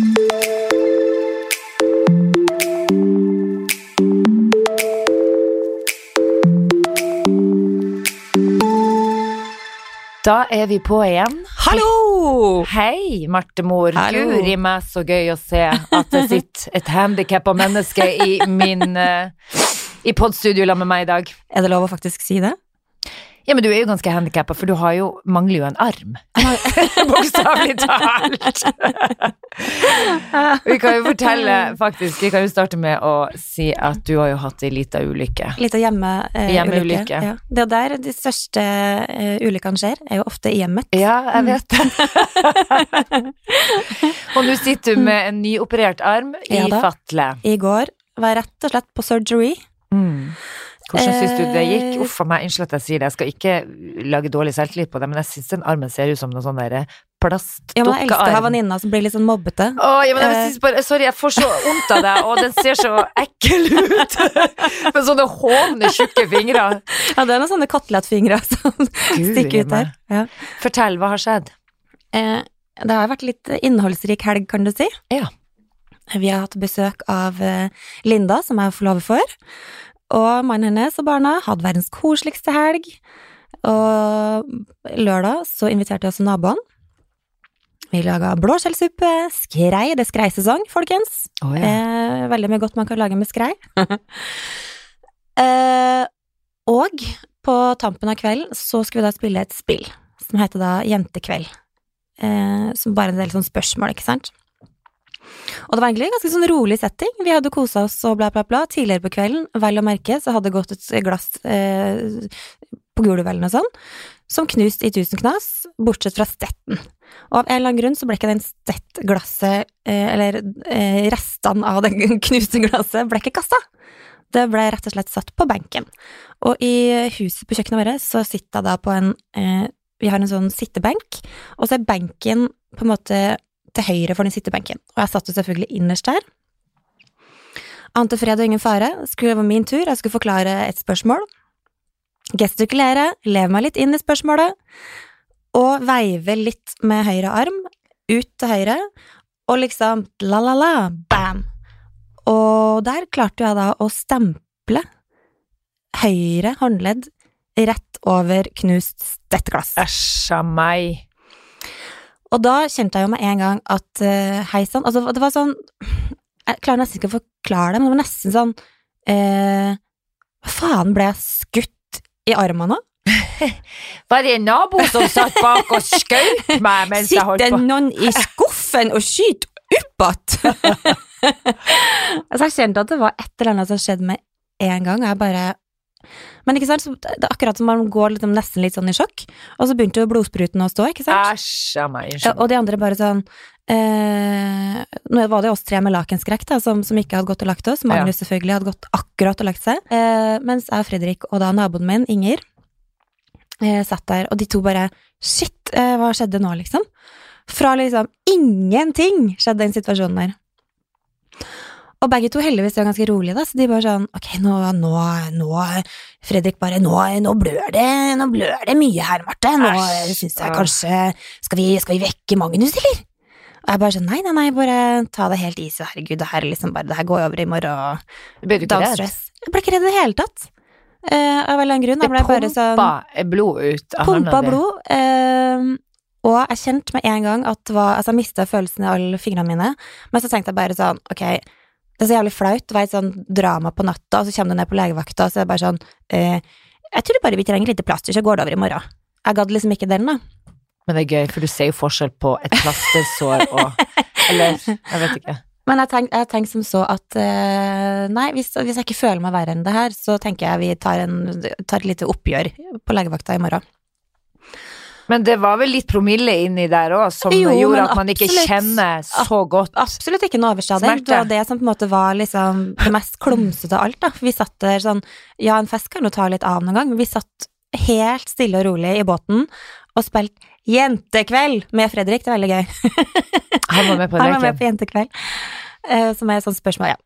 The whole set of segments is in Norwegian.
Da er vi på igjen. Hallo! Hei, Martemor. Guri meg så gøy å se at det sitter et handikappa menneske i min eh, i podstudio med meg i dag. Er det lov å faktisk si det? Ja, men du er jo ganske handikappa, for du har jo, mangler jo en arm. Bokstavelig talt. vi kan jo fortelle, faktisk, vi kan jo starte med å si at du har jo hatt ei lita ulykke. Lita hjemmeulykke. eh, Hjemmeulykke. Ja. Det er der de største eh, ulykkene skjer, er jo ofte i hjemmet. Ja, jeg vet det. Og nå sitter du med en nyoperert arm i Ja fatle. I går var jeg rett og slett på surgery. Mm. Hvordan syns du det gikk? Eh, Uff a meg, unnskyld at jeg sier det, jeg skal ikke lage dårlig selvtillit på det, men jeg syns den armen ser ut som noe sånn derre Ja, men jeg elsker å ha plastdukkearm. som blir litt sånn mobbete. Å, ja, men jeg Eh. synes bare, sorry, jeg får så vondt av deg, og den ser så ekkel ut! Med sånne hovne, tjukke fingre. Ja, det er noen sånne kotelettfingre som Gud, stikker ut der. Ja. Fortell, hva har skjedd? Eh, det har vært litt innholdsrik helg, kan du si. Ja. Vi har hatt besøk av eh, Linda, som jeg er forlover for. Og mannen hennes og barna hadde verdens koseligste helg. Og lørdag så inviterte vi også naboene. Vi laga blåskjellsuppe, skrei, det er skreisesong, folkens. Å Eh, veldig mye godt man kan lage med skrei. eh, og på tampen av kvelden så skulle vi da spille et spill som heter da Jentekveld. Eh, som bare er en del sånn spørsmål, ikke sant. Og det var egentlig en ganske sånn rolig setting. Vi hadde kosa oss og bla, bla, bla. Tidligere på kvelden, vel å merke, så hadde det gått et glass eh, på gulvet eller noe sånt, som knust i tusen knas, bortsett fra stetten. Og av en eller annen grunn så ble ikke den stettglasset, eh, eller eh, restene av det knuste glasset, ble ikke kasta. Det ble rett og slett satt på benken. Og i huset på kjøkkenet vårt så sitter jeg da på en eh, Vi har en sånn sittebenk, og så er benken på en måte til høyre for den sittebenken. Og jeg satt jo selvfølgelig innerst der. Ante fred og ingen fare. Skulle det være min tur, jeg skulle forklare et spørsmål. Gestikulere, leve meg litt inn i spørsmålet, og veive litt med høyre arm, ut til høyre, og liksom la-la-la, bam. Og der klarte jeg da å stemple høyre håndledd rett over knust stetteglass. Æsj a meg. Og da kjente jeg jo med en gang at uh, hei sann Altså, det var sånn Jeg klarer nesten ikke å forklare det, men det var nesten sånn eh, Hva faen, ble jeg skutt i armene nå? Var det en nabo som satt bak og skjøt meg mens jeg holdt Sitter på? noen i skuffen og skyter opp igjen? altså, jeg kjente at det var et eller annet som skjedde med en gang, og jeg bare Men ikke sant, så det er akkurat som man går liksom nesten litt sånn i sjokk, og så begynte jo blodspruten å stå, ikke sant? Æsj a meg, Ja, og de andre bare sånn eh, Nå var det oss tre med lakenskrekk da, som, som ikke hadde gått og lagt oss. Magnus selvfølgelig hadde gått akkurat og lagt seg. Eh, mens jeg Fredrik og da naboen min, Inger, eh, satt der, og de to bare Shit, eh, hva skjedde nå, liksom? Fra liksom ingenting skjedde den situasjonen der. Og begge to heldigvis er ganske rolige, da, så de bare sånn Ok, nå, nå, nå Fredrik bare Nå, nå blør det Nå blør det mye her, Marte. Nå syns jeg kanskje skal vi, skal vi vekke Magnus, eller? Og jeg bare sånn Nei, nei, nei, bare ta det helt easy. Herregud, det her er liksom bare Det her går over i morgen. Ble du ikke redd? Jeg ble ikke redd i det hele tatt. Eh, av en eller annen grunn. Det Jeg sånn pumpa blod ut av Pumpa blod. eh, og jeg kjente med en gang at det var Altså, jeg mista følelsen i alle fingrene mine, men så tenkte jeg bare sånn Ok, det er så jævlig flaut. Det var et sånn drama på natta, og så kommer du ned på legevakta, og så er det bare sånn eh, Jeg tror bare vi trenger litt plaster, så går det over i morgen. Jeg gadd liksom ikke den, da. Men det er gøy, for du ser jo forskjell på et plastersår og Eller, jeg vet ikke. Men jeg tenker tenk som så at eh, nei, hvis, hvis jeg ikke føler meg verre enn det her, så tenker jeg vi tar, en, tar et lite oppgjør på legevakta i morgen. Men det var vel litt promille inni der òg, som Jo, gjorde at man ikke absolutt. kjenner så godt. Absolutt ikke noe overstadig. Smerte. Det var det som på en måte var liksom det mest klumsete av alt, da. Vi satt der sånn Ja, en fest kan jo ta litt av noen gang, men vi satt helt stille og rolig i båten og spilte Jentekveld med Fredrik. Det er veldig gøy. Han var med på Han var med på Jentekveld, eh, som er et sånt spørsmål, ja.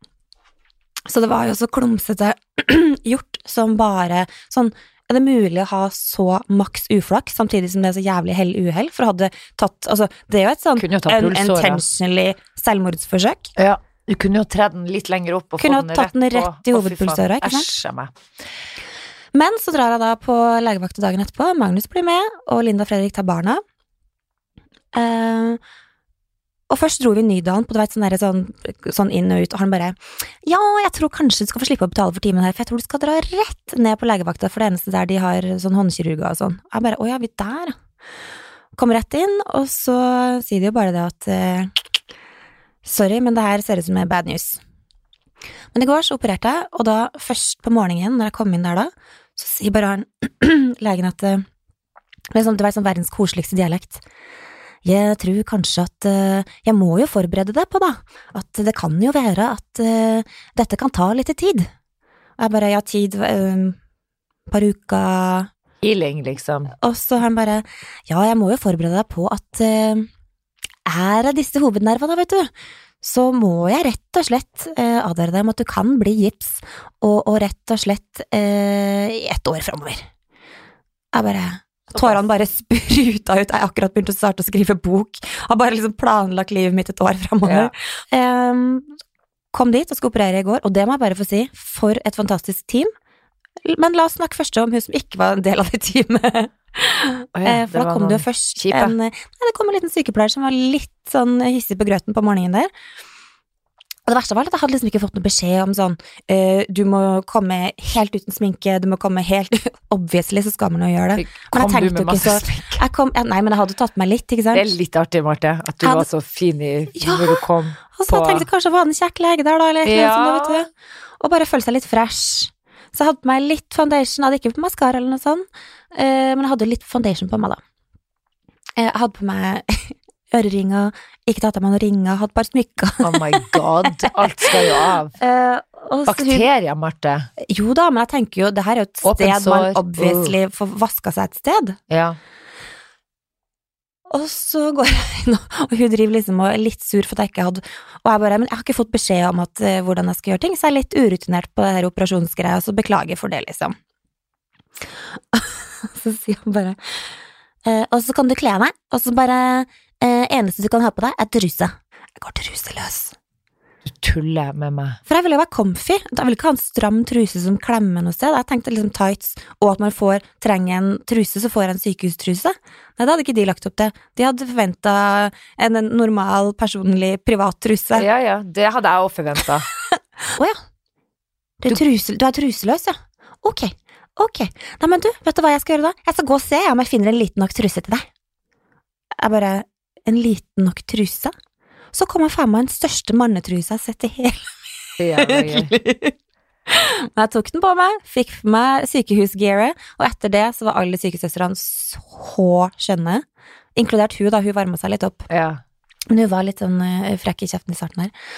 Så det var jo så klumsete gjort som bare sånn Er det mulig å ha så maks uflaks samtidig som det er så jævlig hell uhell? For hadde tatt Altså, det er jo et sånn pulsåra. intentionally selvmordsforsøk. Ja. Du kunne jo tredd den litt lenger opp og Kunne fått ha tatt den rett på- i hovedpulsøra, hovedpulsåra, ikke sant? Æsj a meg. Men så drar jeg da på legevakta dagen etterpå. Magnus blir med, og Linda og Fredrik tar barna. Eh, og først dro vi Nydalen på du vet, sånn, der, sånn, sånn inn og ut, og han bare Ja, jeg tror kanskje du skal få slippe å betale for timen her, for jeg tror du skal dra rett ned på legevakta, for det eneste der de har sånn håndkirurger og sånn. Jeg bare Å ja, vi der. Kommer rett inn, og så sier de jo bare det at eh, Sorry, men det her ser ut som er bad news. Men i går så opererte jeg, og da først på morgenen, når jeg kom inn der da, så sier bare han legen at eh, er sånn, det var sånn verdens koseligste dialekt. Jeg tror kanskje at eh, Jeg må jo forberede deg på, da, at det kan jo være at eh, dette kan ta litt tid. Og jeg bare Ja, tid uh, Par uker Healing, liksom. Og så han bare Ja, jeg må jo forberede deg på at er det disse hovednervene, vet du, så må jeg rett og slett eh, advare deg om at du kan bli gips, og, og rett og slett eh, i ett år framover. Jeg bare Tårene bare spruta ut. Jeg har akkurat begynt å starte å skrive bok. Har bare liksom planlagt livet mitt et år framover. Em, kom dit og skulle operere i går, og det må jeg bare få si, for et fantastisk team. Men la oss snakke først om hun som ikke var en del av det teamet. Oh ja, Eh, for da kom det jo først kjipe. en Nei, det kom en liten sykepleier som var litt sånn hissig på grøten på morgenen der. Og det verste var at jeg hadde liksom ikke fått noe beskjed om sånn eh, Du må komme helt uten sminke, du må komme helt Obviously så skal man jo gjøre det. Kom jeg du med masse så- sminke? Jeg kom, ja, nei, men jeg hadde tatt meg litt, ikke sant. Det er litt artig, Marte, at du hadde- var så fin i Ja. når du kom. Og så på- tenkte jeg kanskje var det en kjekk lege der, da, eller noe sånt, vet du. Og bare føle seg litt fresh. Så jeg hadde på meg litt foundation, jeg hadde ikke på maskara eller noe sånt, eh, men jeg hadde litt foundation på meg, da. Eh, Jeg hadde på meg øreringer, ikke tatt av meg noen ringer, hadde bare smykker. Oh my god, alt skal jo av. Uh, Bakterier, hun- Marte. Jo da, men jeg tenker jo, det her er jo et Åpent sted man obviously obviously får vaska seg et sted. Ja. Og så går jeg inn, og hun driver liksom og er litt sur for at jeg ikke hadde Og jeg bare Men jeg har ikke fått beskjed om at, uh, hvordan jeg skal gjøre ting, så jeg er litt urutinert på det her operasjonsgreia, så beklager for det, liksom. så sier han bare eh, Og så kan du kle deg, og så bare eh, Eneste du kan ha på deg, er truse. Jeg går truseløs. Du tuller med meg. For jeg vil jo være comfy. Jeg vil ikke ha en stram truse som klemmer noe sted. Jeg tenkte liksom tights, og at man får, trenger en truse, så får jeg en sykehustruse. Nei, det hadde ikke de lagt opp til. De hadde forventa en, en normal, personlig, privat truse. Ja ja, det hadde jeg òg forventa. Du, er truse, du er truseløs, ja. Ok, ok. Nei, men du, vet du hva jeg skal gjøre da? Jeg skal gå og se om jeg finner en liten nok truse til deg. Jeg bare En liten nok truse? Så kom jeg faen meg den største mannetrusa jeg har sett i hele mitt liv. Men jeg tok den på meg, fikk meg sykehusgearet, og etter det så var alle sykesøstrene så skjønne. Inkludert hun, da. Hun varma seg litt opp. Ja. Men hun var litt sånn eh, frekk i kjeften i starten her.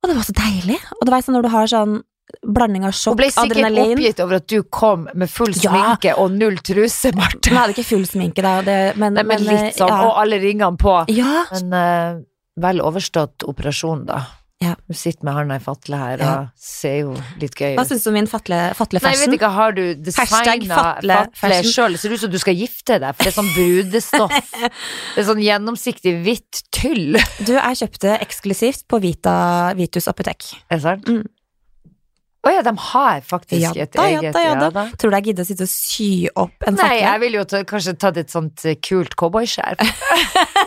Og det var så deilig. Og det var sånn når du har sånn blanding av sjokk, Hun sjokk, ble sikkert adrenalin oppgitt over at du kom med full Ja. sminke og null truse, Marte. Hun hadde ikke full sminke da, det, men, Nei, men men, litt sånn, ja. og alle ringene på. ja. Men uh, vel overstått operasjon, da. Ja. Du sitter med handa i fatle her Ja. og ser jo litt gøy ut. Hva syns du om min fatle, fatle Nei, jeg vet ikke, har du designa fatle fatle sjøl? Ser ut som du skal gifte deg, for det er sånn brudestoff. det er sånn gjennomsiktig hvitt tyll. Du, jeg kjøpte eksklusivt på Vita Vitus apotek. Er det sant? Mm. Å ja, de har faktisk Ja et da, ja eget da, ja da. Tror du jeg gidder å sitte og sy opp en Nei, fatle? jeg ville jo ta, kanskje tatt et sånt eh, kult cowboyskjerf.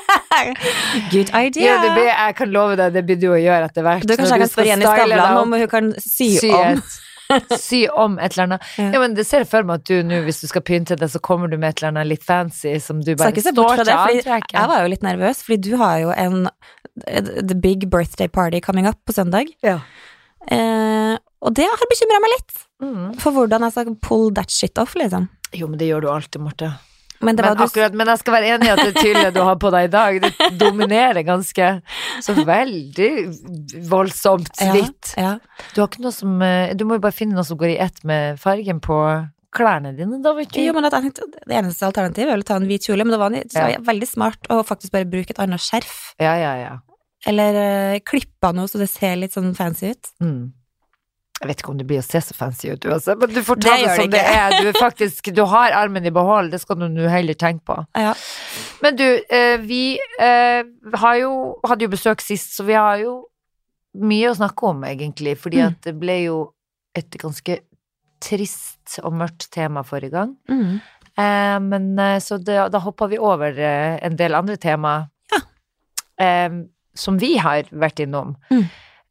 Good idea. Ja, blir, jeg kan love deg, det blir du å gjøre etter hvert. Du, kanskje jeg kan spørre Jenny Skavlan om hun kan sy, sy om sy om et eller annet. Ja. Ja. men det ser jeg for meg at du nå, hvis du skal pynte deg, så kommer du med et eller annet litt fancy som du bare står til antrekket. jeg var jo litt nervøs, fordi du har jo en The big birthday party coming up på søndag. Ja. Eh, og det har bekymra meg litt, Mm. for hvordan jeg skal pull that shit off, liksom. Jo, men det gjør du alltid, Marte. Men Men, du akkurat, men jeg skal være enig i at det tyllet du har på deg i dag, det dominerer ganske så veldig voldsomt hvitt. Ja, ja. Du har ikke noe som eh, Du må jo bare finne noe som går i ett med fargen på klærne dine, da, vet du. Jo, men det, Det eneste alternativet er å ta en hvit kjole, men det var, var Ja. veldig smart å faktisk bare bruke et annet skjerf. Ja, ja, ja. Eller uh, klippe av noe så det ser litt sånn fancy ut. Mm. Jeg vet ikke om det blir å se så fancy ut, uansett, men du får ta Det det, som det det er. Du er faktisk Du har armen i behold, det skal du nå heller tenke på. Ja. Men du, eh, vi eh, har jo hadde jo besøk sist, så vi har jo mye å snakke om, egentlig, fordi Mm. at det ble jo et ganske trist og mørkt tema forrige gang. Mm. Eh, men så det, da hoppa vi over en del andre tema Ja. eh, som vi har vært innom. Mm.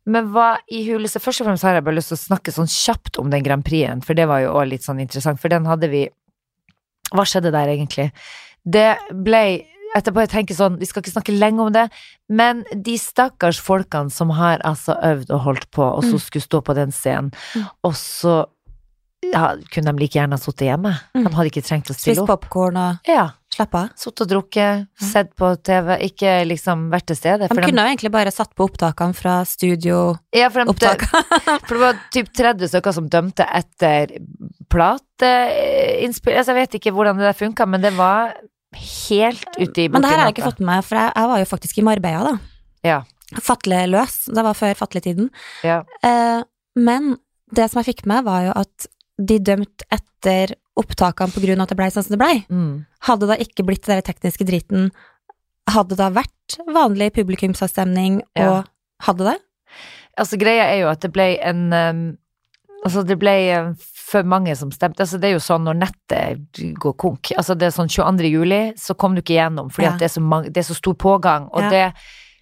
Men hva i huleste Først og fremst har jeg bare lyst til å snakke sånn kjapt om den Grand Prixen, for det var jo òg litt sånn interessant, for den hadde vi Hva skjedde der, egentlig? Det ble Etterpå jeg tenker sånn, vi skal ikke snakke lenge om det, men de stakkars folkene som har altså øvd og holdt på, og så Mm. skulle stå på den scenen, Mm. og så ja, kunne de like gjerne ha sittet hjemme. Mm. De hadde ikke trengt å stille Spist opp. popkorn og Ja, slappa av. Sittet og drukket, sett på TV, ikke liksom vært til stede. De kunne kunne jo egentlig bare satt på opptakene fra studioopptakene. ja, for, de, for det var typ 30 stykker som dømte etter plateinnspill Altså, jeg vet ikke hvordan det der funka, men det var helt ute i boken. Men det her har jeg ikke fått med meg, for jeg, jeg var jo faktisk i Marbella, da. Ja. Fatleløs. Det var før fatletiden. Ja. Eh, men det som jeg fikk med, var jo at de dømt etter opptakene av at det blei sånn som det blei. Mm. Hadde det da ikke blitt den tekniske driten, hadde det da vært vanlig publikumsavstemning, Ja. og hadde det? Altså, greia er jo at det ble en um, Altså, det ble um, for mange som stemte. Altså, det er jo sånn når nettet går konk. Altså, det er sånn 22. juli, så kom du ikke gjennom, fordi Ja. at det er, så mange, det er så stor pågang. Og Ja. det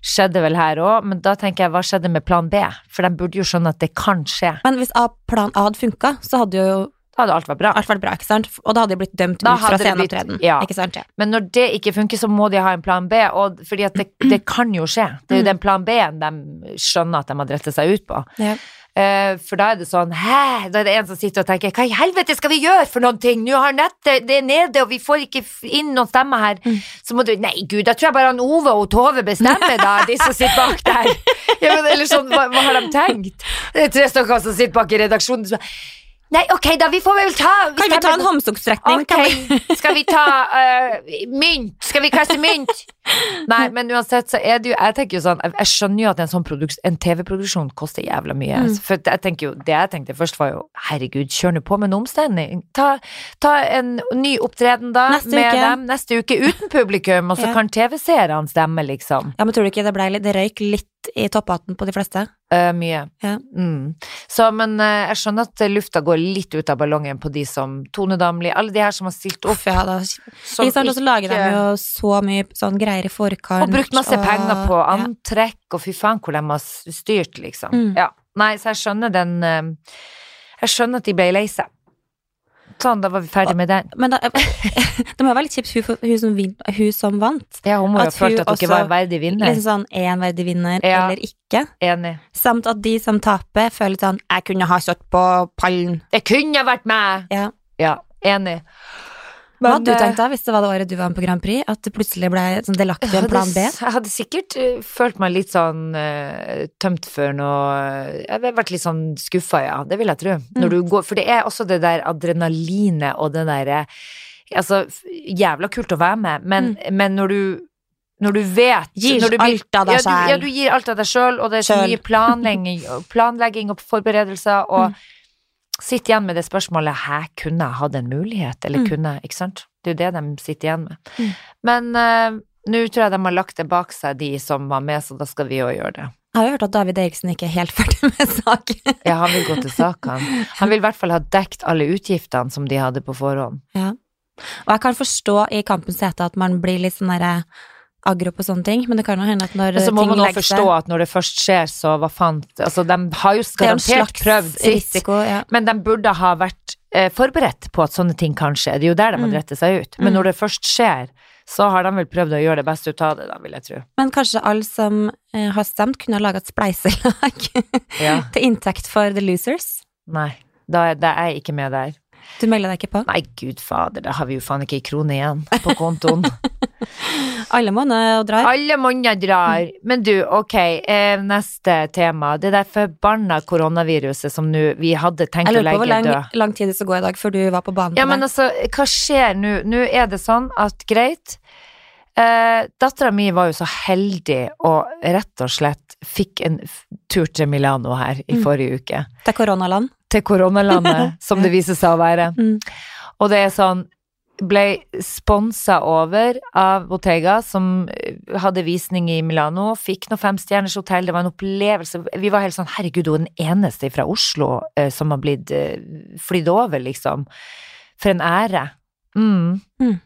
skjedde vel her òg, men da tenker jeg, hva skjedde med plan B? For de burde jo skjønne at det kan skje. Men hvis plan A hadde funka, så hadde jo Da hadde alt vært bra. alt vært bra, ikke sant? Og da hadde de blitt dømt Da ut fra hadde sceneopptreden. ja. Ikke sant? Ja. Men når det ikke funker, så må de ha en plan B, og fordi at det, det kan jo skje. Det er jo Mm. den plan B-en de skjønner at de har rettet seg ut på. Ja. Eh, for da er det sånn Hæ? Da er det en som sitter og tenker Hva i helvete skal vi gjøre for noen ting? Nå har nettet Det er nede, og vi får ikke inn noen stemmer her. Mm. Så må du Nei, gud, da tror jeg bare han Ove og Tove bestemmer, da, de som sitter bak der. Ja, men eller sånn, hva, hva har de tenkt? Det er tre stykker som sitter bak i redaksjonen som Nei, ok, da, vi får vel ta Kan vi ta en håndsoppstrekning? Okay. Ok, skal vi ta uh, mynt? Skal vi kaste mynt? Nei, men uansett så er det jo Jeg tenker jo sånn Jeg, skjønner jo at en sånn TV-produksjon koster jævla mye. Mm. For jeg tenker jo Det jeg tenkte først var jo Herregud, kjør nå på med en omstilling. Ta, ta en ny opptreden da Neste med uke. dem neste uke uten publikum, og så Ja. kan TV-seerne stemme, liksom. Ja, men tror du ikke det ble litt Det røyk litt i topphatten på de fleste? Eh, mye. Ja. Mm. Så, men uh, jeg skjønner at lufta går litt ut av ballongen på de som Tone Damli, alle de her som har stilt opp. Uff, ja, da. som Ikke sant, og så lager de jo så mye sånn greier i forkant. Og brukt masse og- penger på ja. antrekk, og fy faen hvor de har styrt, liksom. Mm. Ja. Nei, så jeg skjønner den uh, Jeg skjønner at de ble lei seg. Sånn, da var vi ferdig med den. Men da, det må være litt kjipt hun, hun, som vin, hun som vant. Ja, hun må jo ha følt at hun ikke var en verdig vinner. Liksom sånn én verdig vinner Ja. eller ikke. Enig. Samt at de som taper, føler sånn Jeg kunne ha stått på pallen. Det kunne vært meg! Ja. Ja, enig. Hva hadde du eh, tenkt da, hvis det var det året du var med på Grand Prix? At det plutselig ble sånn delaktig en plan B? Jeg hadde sikkert eh, følt meg litt sånn eh, tømt for noe Jeg hadde vært litt sånn skuffa, ja. Det vil jeg tro. Mm. du går, for det er også det der adrenalinet og det derre Altså, jævla kult å være med, men, men når du når du vet Mm. Gir du alt av deg ja, ja, du gir alt av deg sjøl, og det er så mye planlegging, planlegging og forberedelser, og Mm. Sitter igjen med det spørsmålet Hæ, kunne jeg hatt en mulighet, eller Mm. kunne Ikke sant? Det er jo det de sitter igjen med. Mm. Men uh, nå tror jeg de har lagt det bak seg, de som var med, så da skal vi òg gjøre det. Jeg har hørt at David Eriksen ikke er helt ferdig med saken. Ja, han vil gå til sak, han. Han vil i hvert fall ha dekt alle utgiftene som de hadde på forhånd. Ja. Og jeg kan forstå i kampens hete at man blir litt sånn derre aggro på sånne ting, men det kan jo hende at når Men så må man også forstå at når det først skjer, så hva faen Altså, de har jo er garantert prøvd sitt, ja. men de burde ha vært eh, forberedt på at sånne ting kan skje. Det er jo der de må rette seg ut. Men Mm. når det først skjer, så har de vel prøvd å gjøre det beste ut av det, da, vil jeg tro. Men kanskje alle som eh, har stemt, kunne ha laga et spleiselag Ja. til inntekt for The Losers. Nei, da er, da er jeg ikke med der. Du melder deg ikke på? Nei, gud fader, da har vi jo faen ikke ei krone igjen på kontoen. Alle monner drar. Alle monner drar. Men du, ok, eh, neste tema. Det der forbanna koronaviruset som nå vi hadde tenkt å legge død. Jeg lurer på hvor lang, lang tid det skal gå i dag før du var på banen. Ja, men altså, hva skjer nå? Nå er det sånn at greit Eh, Dattera mi var jo så heldig og rett og slett fikk en tur til Milano her i Mm. forrige uke. Det er koronaland. Til koronalandet, som det viser seg å være. Mm. Og det er sånn ble sponsa over av Bottega, som eh, hadde visning i Milano. Fikk noe femstjerners hotell, det var en opplevelse. Vi var helt sånn herregud, hun er den eneste fra Oslo eh, som har blitt eh, flydd over, liksom. For en ære. Mm. Mm.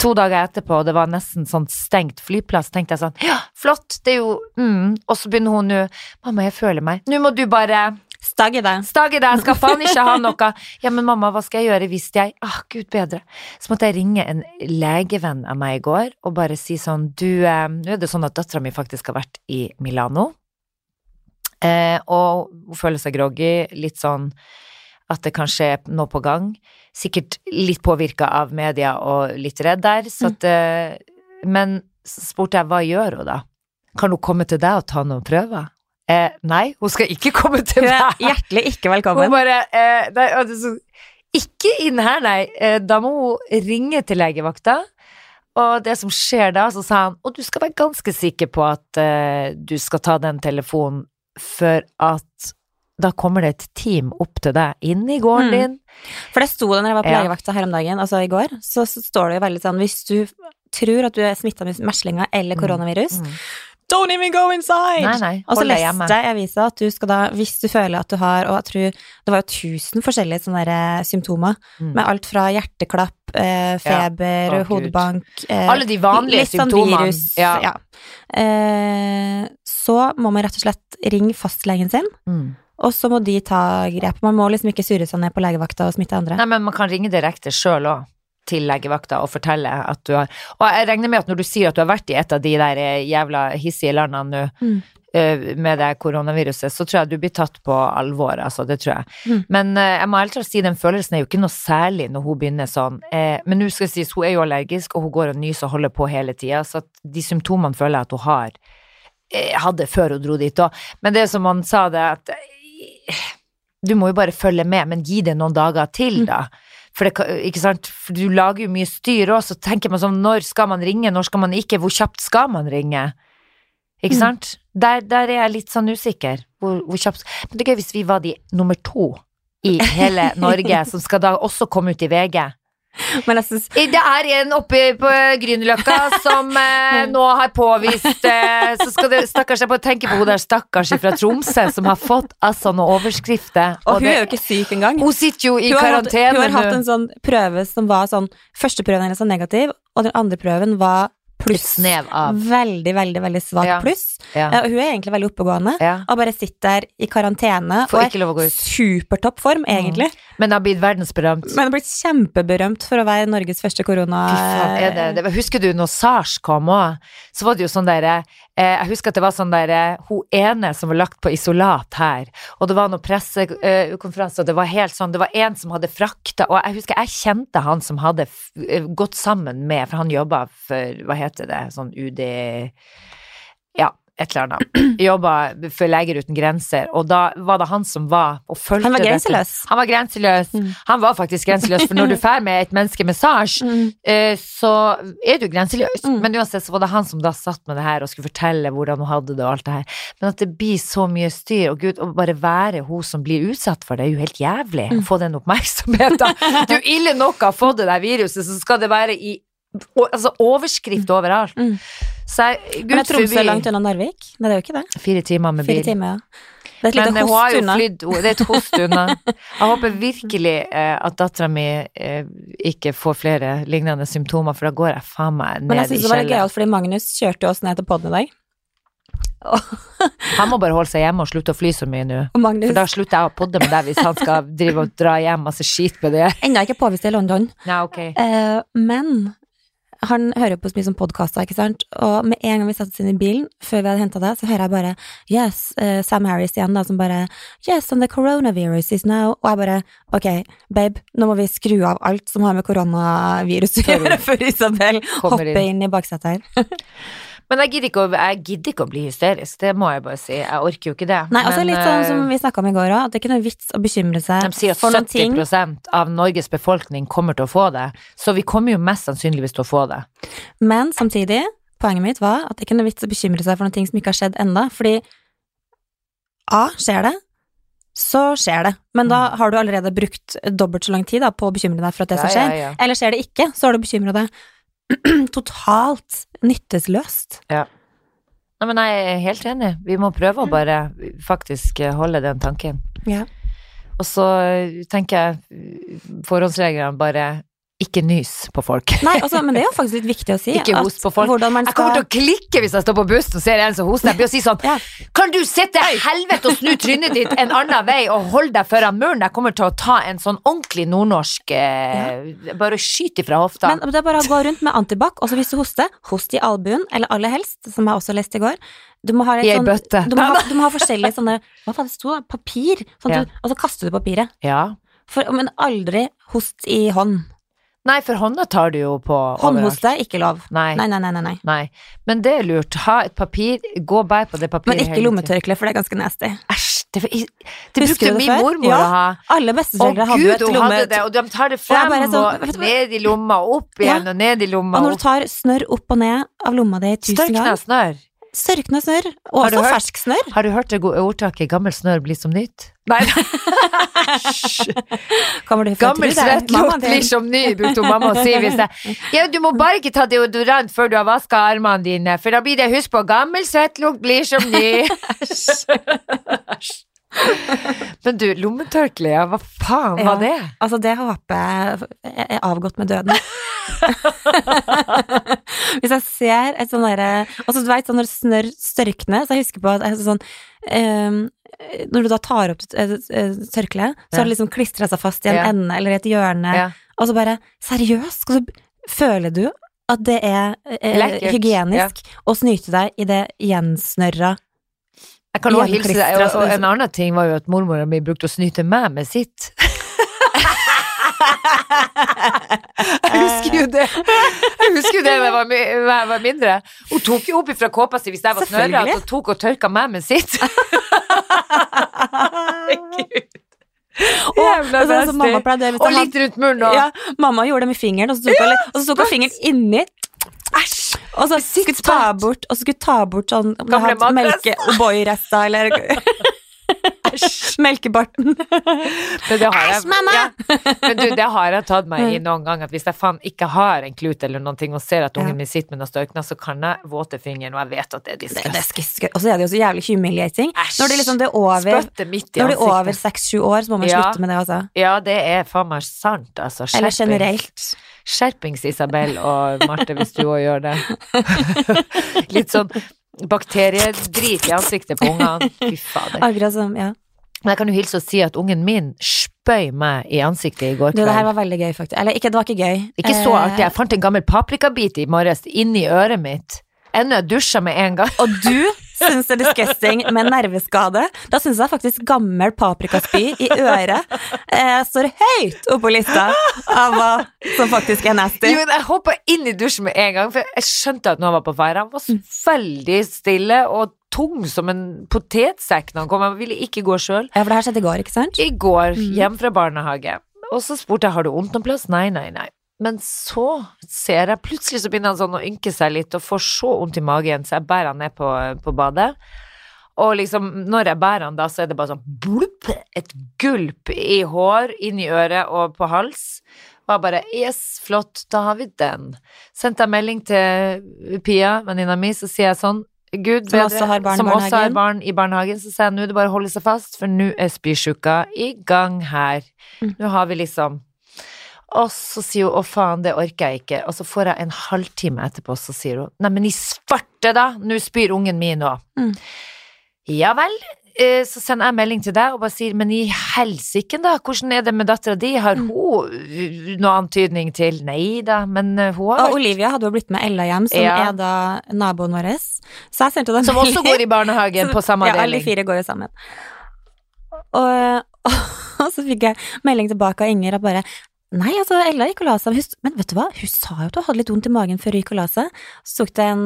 To dager etterpå, og det var nesten sånn stengt flyplass, tenkte jeg sånn ja, flott, det er jo mm. Og så begynner hun nå, mamma, jeg føler meg Nå må du bare Stagg i det. Stage deg, skal faen ikke ha noe. Ja, men mamma, hva skal jeg gjøre hvis jeg Ah, gud bedre. Så måtte jeg ringe en legevenn av meg i går og bare si sånn Du, eh, nå er det sånn at dattera mi faktisk har vært i Milano, eh, og hun føler seg groggy, litt sånn at det kanskje er noe på gang. Sikkert litt påvirka av media og litt redd der, så at eh, Men så spurte jeg hva gjør hun da? Kan hun komme til deg og ta noen prøver? Eh, nei, hun skal ikke komme til Hun meg. hjertelig ikke Hun velkommen. bare eh, nei, altså, Ikke inn her, nei. Eh, da må hun ringe til legevakta. Og det som skjer da, så sa han Og du skal være ganske sikker på at eh, du skal ta den telefonen, for at da kommer det et team opp til deg inn i gården Mm. din. For det sto det når jeg var på Ja. legevakta her om dagen, altså i går, så, så står det jo veldig sånn hvis du tror at du er smitta med meslinger eller Mm. koronavirus, Mm. Don't even go inside! Nei, nei, Og så leste jeg i avisa at du skal da, hvis du føler at du har, og jeg tror det var jo tusen forskjellige sånne der, eh, symptomer, Mm. med alt fra hjerteklapp, eh, feber, ja. oh, hodbank eh, Alle de vanlige litt sånn symptomene. virus, Ja. ja. Eh, så må man rett og slett ringe fastlegen sin, Mm. og så må de ta grep. Man må liksom ikke surre seg ned på legevakta og smitte andre. Nei, men man kan ringe direkte sjøl òg. Til legevakta og fortelle at du har Og jeg regner med at når du sier at du har vært i et av de der eh, jævla hissige landene nå Mm. eh, med det koronaviruset, så tror jeg du blir tatt på alvor, altså. Det tror jeg. Mm. Men eh, jeg må helt klart si den følelsen er jo ikke noe særlig når hun begynner sånn. Men nå skal det sies, hun er jo allergisk, og hun går og nyser og holder på hele tida, så de symptomene føler jeg at hun har hadde før hun dro dit òg. Men det som han sa, det at du må jo bare følge med, men gi det noen dager til, Mm. For, det? For du lager jo mye styr òg, så tenker man sånn når skal man ringe, når skal man ikke, hvor kjapt skal man ringe? Ikke Mm. sant? Der, der er jeg litt sånn usikker. Hvor, hvor kjapt Men det er gøy hvis vi var de nummer to i hele Norge, som skal da også komme ut i VG. Synes, Det er en oppe på Grünerløkka som eh, nå har påvist eh, Så skal det Stakkars, jeg bare tenker på hun der stakkars fra Tromsø som har fått altså noen overskrifter. og hun det- er jo ikke syk engang. hun sitter jo i Hun karantene. hatt, hun har hatt en sånn prøve som var sånn Første prøven hennes var negativ, og den andre prøven var pluss. Veldig, veldig veldig svak Ja. pluss. Ja. Og hun er egentlig veldig oppegående, ja. og bare sitter der i karantene Får og er ut. supertopp form, egentlig. Men det har blitt verdensberømt. Men har blitt kjempeberømt for å være Norges første korona... Er husker du når SARS kom òg? Så var det jo sånn derre Jeg husker at det var sånn der Hun ene som var lagt på isolat her, og det var noen pressekonferanse, og det var helt sånn Det var en som hadde frakta Og jeg husker jeg kjente han som hadde eh, gått sammen med For han jobba for Hva heter det? Sånn UD Ja, et eller annet. Jobba for Leger uten grenser, og da var det han som var og fulgte Han var dette. grenseløs. Han var grenseløs. Mm. Han var faktisk grenseløs, for når du drar med et menneske SARS, Mm. eh, så er du grenseløs. Mm. Men uansett så var det han som da satt med det her og skulle fortelle hvordan hun hadde det og alt det her. Men at det blir så mye styr, og gud, å bare være hun som blir utsatt for det, er jo helt jævlig. Mm. Å få den oppmerksomheten. Er ille nok har fått det der viruset, så skal det være i altså overskrift overalt. Så jeg, Men er Tromsø langt unna Narvik? Nei, det er jo ikke det. fire timer med Fire bil. timer, ja. Det er et Men lite host unna. Det er et host unna. Jeg håper virkelig eh, at dattera mi eh, ikke får flere lignende symptomer, for da går jeg faen meg ned Men jeg ned i synes det var litt gøyalt, fordi Magnus kjørte oss ned til podden i dag. Han må bare holde seg hjemme og slutte å fly så mye nå. Og For da slutter jeg å podde med deg hvis han skal drive og dra hjem masse skit med det. ennå ikke påvist i London. Nei, ok. Eh, men han hører på så mye som podkaster, ikke sant, og med en gang vi satte oss inn i bilen, før vi hadde henta det, så hører jeg bare Yes, uh, Sam Harris igjen, da, som bare Yes, and the coronavirus is now Og jeg bare Ok, babe, nå må vi skru av alt som har med koronavirus å gjøre, før Isabel hopper inn. inn i baksetet her. Men jeg gidder, ikke å, jeg gidder ikke å bli hysterisk, det må jeg bare si. Jeg orker jo ikke det. Nei, altså Men, litt sånn eh, som vi snakka om i går òg, at det er ikke noe vits å bekymre seg De sier at for noen 70 av Norges befolkning kommer til å få det, så vi kommer jo mest sannsynligvis til å få det. Men samtidig poenget mitt var at det ikke er noe vits å bekymre seg for noe som ikke har skjedd enda, fordi A, skjer det, så skjer det, men da Mm. har du allerede brukt dobbelt så lang tid da, på å bekymre deg for at det skal skje. Ja, ja, ja. Eller skjer det ikke, så har du bekymra deg totalt nyttesløst. Nei, men jeg er helt enig. Vi må prøve å bare faktisk holde den tanken. Ja. Og så tenker jeg forhåndsreglene bare ikke nys på folk. Nei, altså, men det er jo faktisk litt viktig å si. Ikke host på folk. Man Jeg kommer til å klikke hvis jeg står på bussen og ser en som hoster. Jeg blir å si sånn Ja. Kan du sitte helvete og snu trynet ditt en annen vei og holde deg foran muren? Jeg kommer til å ta en sånn ordentlig nordnorsk eh, Bare skyte ifra hofta. Men det er bare å gå rundt med antibac, og så hvis du hoster, host i albuen, eller aller helst, som jeg også leste i går. Du må ha I ei sånn, bøtte. Du må, ha, du må ha forskjellige sånne Hva faen det sto? Papir. Sånn Ja. du, og så kaster du papiret. Ja. For, men aldri host i hånd. Nei, for hånda tar du jo på overalt. Håndhoste, ikke lov. Nei. Nei, nei, nei, nei. nei. Men det er lurt. Ha et papir, gå bare på det papiret Men ikke hele lommetørkle, for det er ganske nasty. Æsj, det, var- det Husker brukte du det min før? mormor Ja. å ha. Alle Å hadde jo gud, et hun hadde det, og de tar det Og frem bare og, sånn, vet du hva? ned i lomma, opp igjen og ned i lomma. Og når opp. du tar snørr opp og ned av lomma di tusen Størkna ganger snørr. Sørkna snørr, og også fersk snørr. Har du hørt det gode ordtaket 'gammel snørr blir som nytt'? Nei, gammel Trude? svettlukt blir som ny, brukte mamma å si. Hvis jeg, ja, du må bare ikke ta deodorant før du har vaska armene dine, for da blir det husk på 'gammel svettlukt blir som ny'. Æsj. Men du, lommetørkleet, ja, hva faen Ja. var det? Altså, det håper jeg er avgått med døden. Hvis jeg ser et sånn derre Altså, du veit sånn når snørr størkner, så jeg husker på at jeg, sånn um, Når du da tar opp et, et, et tørkle, så har det liksom klistra seg fast i en Ja. ende eller i et hjørne, Ja. og så bare Seriøst? Og så Føler du at det er eh, hygienisk hygienisk å snyte deg i det gjensnørra Jeg kan også hilse deg, og, og en annen ting var jo at mormora mi brukte å snyte meg med sitt. Jeg husker jo det. Jeg husker jo det da jeg var, jeg var mindre. Hun tok jo opp ifra kåpa si hvis jeg var snørrete, og tok og tørka meg med sitt. Jævla Og sånn som mamma nasty. pleide hvis Og litt rundt munnen og Ja, mamma gjorde det med fingeren, og så tok hun, og hun fingeren inni. Æsj! Og så skulle ta bort, og skulle ta bort sånn om du Gamle hadde madrass. melke O'boy-rester, eller melkebarten. Men har jeg, Æsj, mamma! Ja. Men du, det har jeg tatt meg i noen gang, at hvis jeg faen ikke har en klut eller noe og ser at ungen min sitter med noen størkner, så kan jeg våte fingeren, og jeg vet at det er disgust. Og så er det jo så jævlig humiliating. Æsj! Når det liksom det er over Når det er over seks-sju år, så må man Ja. slutte med det, altså. Ja, det er faen meg sant, altså. Eller generelt. Skjerpings, Isabel og Marte, hvis du òg gjør det. Litt sånn bakteriedrit i ansiktet på ungene. Fy fader. Akkurat som, ja. Men jeg kan jo hilse og si at ungen min spøy meg i ansiktet i går kveld. det her var veldig gøy, faktisk. Eller ikke, det var ikke gøy. Ikke så Eh, artig. Jeg fant en gammel paprikabit i morges inni øret mitt. Ennå dusja med en gang. Og du syns det er disgusting med nerveskade. Da syns jeg faktisk gammel paprikaspy i øret eh, står høyt oppe på lista av hva som faktisk er nasty. Jo, jeg hoppa inn i dusjen med en gang, for jeg skjønte at noen var på ferde. Han var så veldig stille og tung som en potetsekk når han kom. Han ville ikke gå sjøl. Ja, for det her skjedde i går, ikke sant? I går, Mhm. hjem fra barnehage, og så spurte jeg har du vondt noen plass. Nei, nei, nei. Men så ser jeg plutselig så begynner han sånn å ynke seg litt og får så vondt i magen, så jeg bærer han ned på, på badet. Og liksom, når jeg bærer han da, så er det bare sånn blup, et gulp i hår, inn i øret og på hals. Og jeg bare yes, flott, da har vi den. Sendte jeg melding til Pia, venninna mi, så sier jeg sånn Gud Som også har barn også har barn i barnehagen, så sier jeg nå er det bare å holde seg fast, for nå er spysjuka i gang her. Mm. Nå har vi liksom Og så sier hun 'å faen, det orker jeg ikke', og så får jeg en halvtime etterpå, så sier hun 'nei, men i svarte da, nå spyr ungen min òg'. Mm. Ja vel. Eh, Så sender jeg melding til deg og bare sier 'men i helsike, da, hvordan er det med dattera di, har Mm. hun uh, noe antydning til'? Nei da, men uh, hun har Og Olivia hadde jo blitt med Ella hjem, som Ja. er da naboen vår. Så jeg sendte henne Som også går i barnehagen på samme avdeling. Ja, alle fire går jo sammen. Og, og så fikk jeg melding tilbake av Inger og bare Nei, altså, Ella gikk og la seg. Men vet du hva, hun sa jo at hun hadde litt vondt i magen før hun gikk og la seg. Så tok det en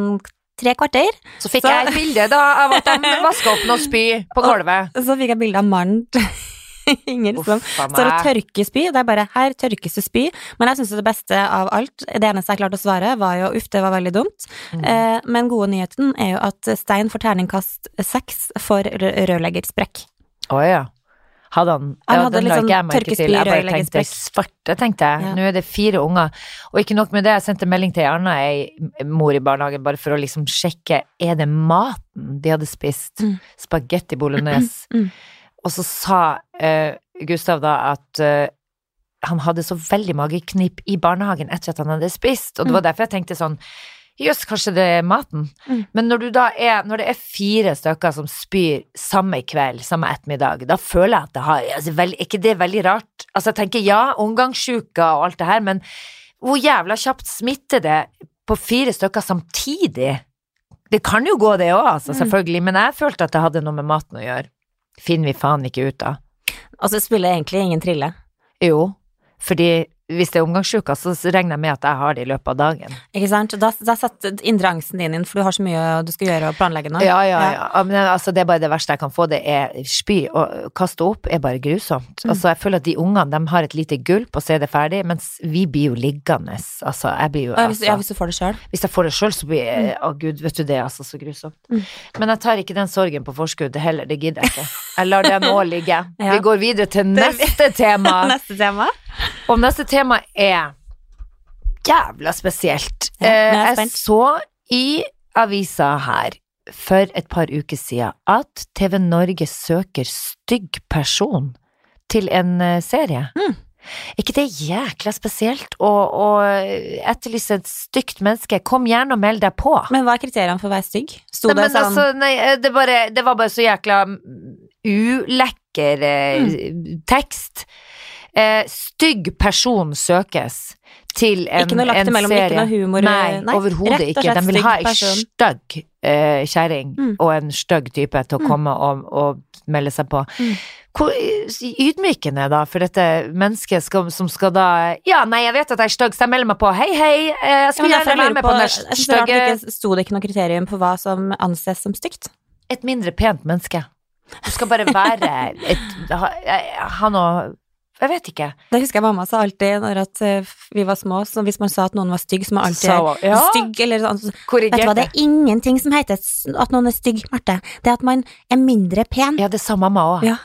tre kvarter, Så fikk Så- jeg et bilde da av at de vasker opp noe spy på gulvet. så fikk jeg bilde av mannen Inger som står og tørker spy. Det er bare her tørkes det spy. Men jeg syns det beste av alt, det eneste jeg klarte å svare, var jo uff, det var veldig dumt. Mm. Eh, men gode nyheten er jo at Stein får terningkast seks for rø- rørleggersprekk. Å ja. Hadde han ja, hadde den ikke jeg merke til. Jeg bare tenkte svarte, tenkte jeg. Ja. Nå er det fire unger. Og ikke nok med det, jeg sendte melding til ei anna ei mor i barnehagen bare for å liksom sjekke er det maten de hadde spist. Mm. Spagetti bolognese. Mm. Og så sa uh, Gustav da at uh, han hadde så veldig mageknip i barnehagen etter at han hadde spist, og det var derfor jeg tenkte sånn Jøss, kanskje det er maten. Mm. Men når du da er Når det er fire stykker som spyr samme kveld, samme ettermiddag, da føler jeg at det har altså, vel, Er ikke det veldig rart? Altså, jeg tenker ja, omgangssjuka og alt det her, men hvor jævla kjapt smitter det på fire stykker samtidig? Det kan jo gå, det òg, altså, Mm. selvfølgelig, men jeg følte at det hadde noe med maten å gjøre. Finner vi faen ikke ut av. Altså, så spiller egentlig ingen trille. Jo, fordi hvis det er omgangsuka, så regner jeg med at jeg har det i løpet av dagen. Ikke sant? Da, da setter indre angsten din inn, for du har så mye du skal gjøre og planlegge nå. Ja, ja, ja. Men altså, det er bare det verste jeg kan få, det er spy. Å kaste opp er bare grusomt. Mm. Altså, jeg føler at de ungene, de har et lite gulp og så er det ferdig, mens vi blir jo liggende. Altså, jeg blir jo Ja, hvis, altså, ja, hvis du får det sjøl. Hvis jeg får det sjøl, så blir jeg Å, gud, vet du det, er altså så grusomt. Mm. Men jeg tar ikke den sorgen på forskudd heller, det gidder jeg ikke. Jeg lar det nå ligge. Ja. Vi går videre til neste tema. Neste tema. Og neste tema er jævla spesielt. Ja, er jeg Eh, jeg så i avisa her for et par uker siden at TV Norge søker stygg person til en eh, serie. Mm. Ikke det jækla spesielt å, å etterlyse et stygt menneske? Kom gjerne og meld deg på. Men hva er kriteriene for å være stygg? Sto Nei, det sånn altså, nei, eh, det, bare, det var bare så jækla mm, ulekker eh, Mm. tekst. Eh, stygg person søkes til en, Ikke noe lagt imellom, serie. ikke noe humor, Nei, nei, overhodet ikke. De vil ha ei stygg eh, kjerring Mm. og en stygg type til å Mm. komme og, og melde seg på. Mm. Hvor ydmykende, da, for dette mennesket skal, som skal da Ja, nei, jeg vet at jeg er stygg, så jeg melder meg på. Hei, hei, eh, jeg skulle ja, gjerne være med på, på den stygge sto det ikke noe kriterium på hva som anses som stygt. et mindre pent menneske. Du skal bare være et ha, ha noe Jeg vet ikke. Det husker jeg mamma sa alltid når eh, vi var små, så hvis man sa at noen var stygg, så må alltid Så, ja, Stygg eller sånn. Vet du hva, det er ingenting som heter at noen er stygg, Marte. Det er at man er mindre pen. Ja, det sa mamma òg. Ja.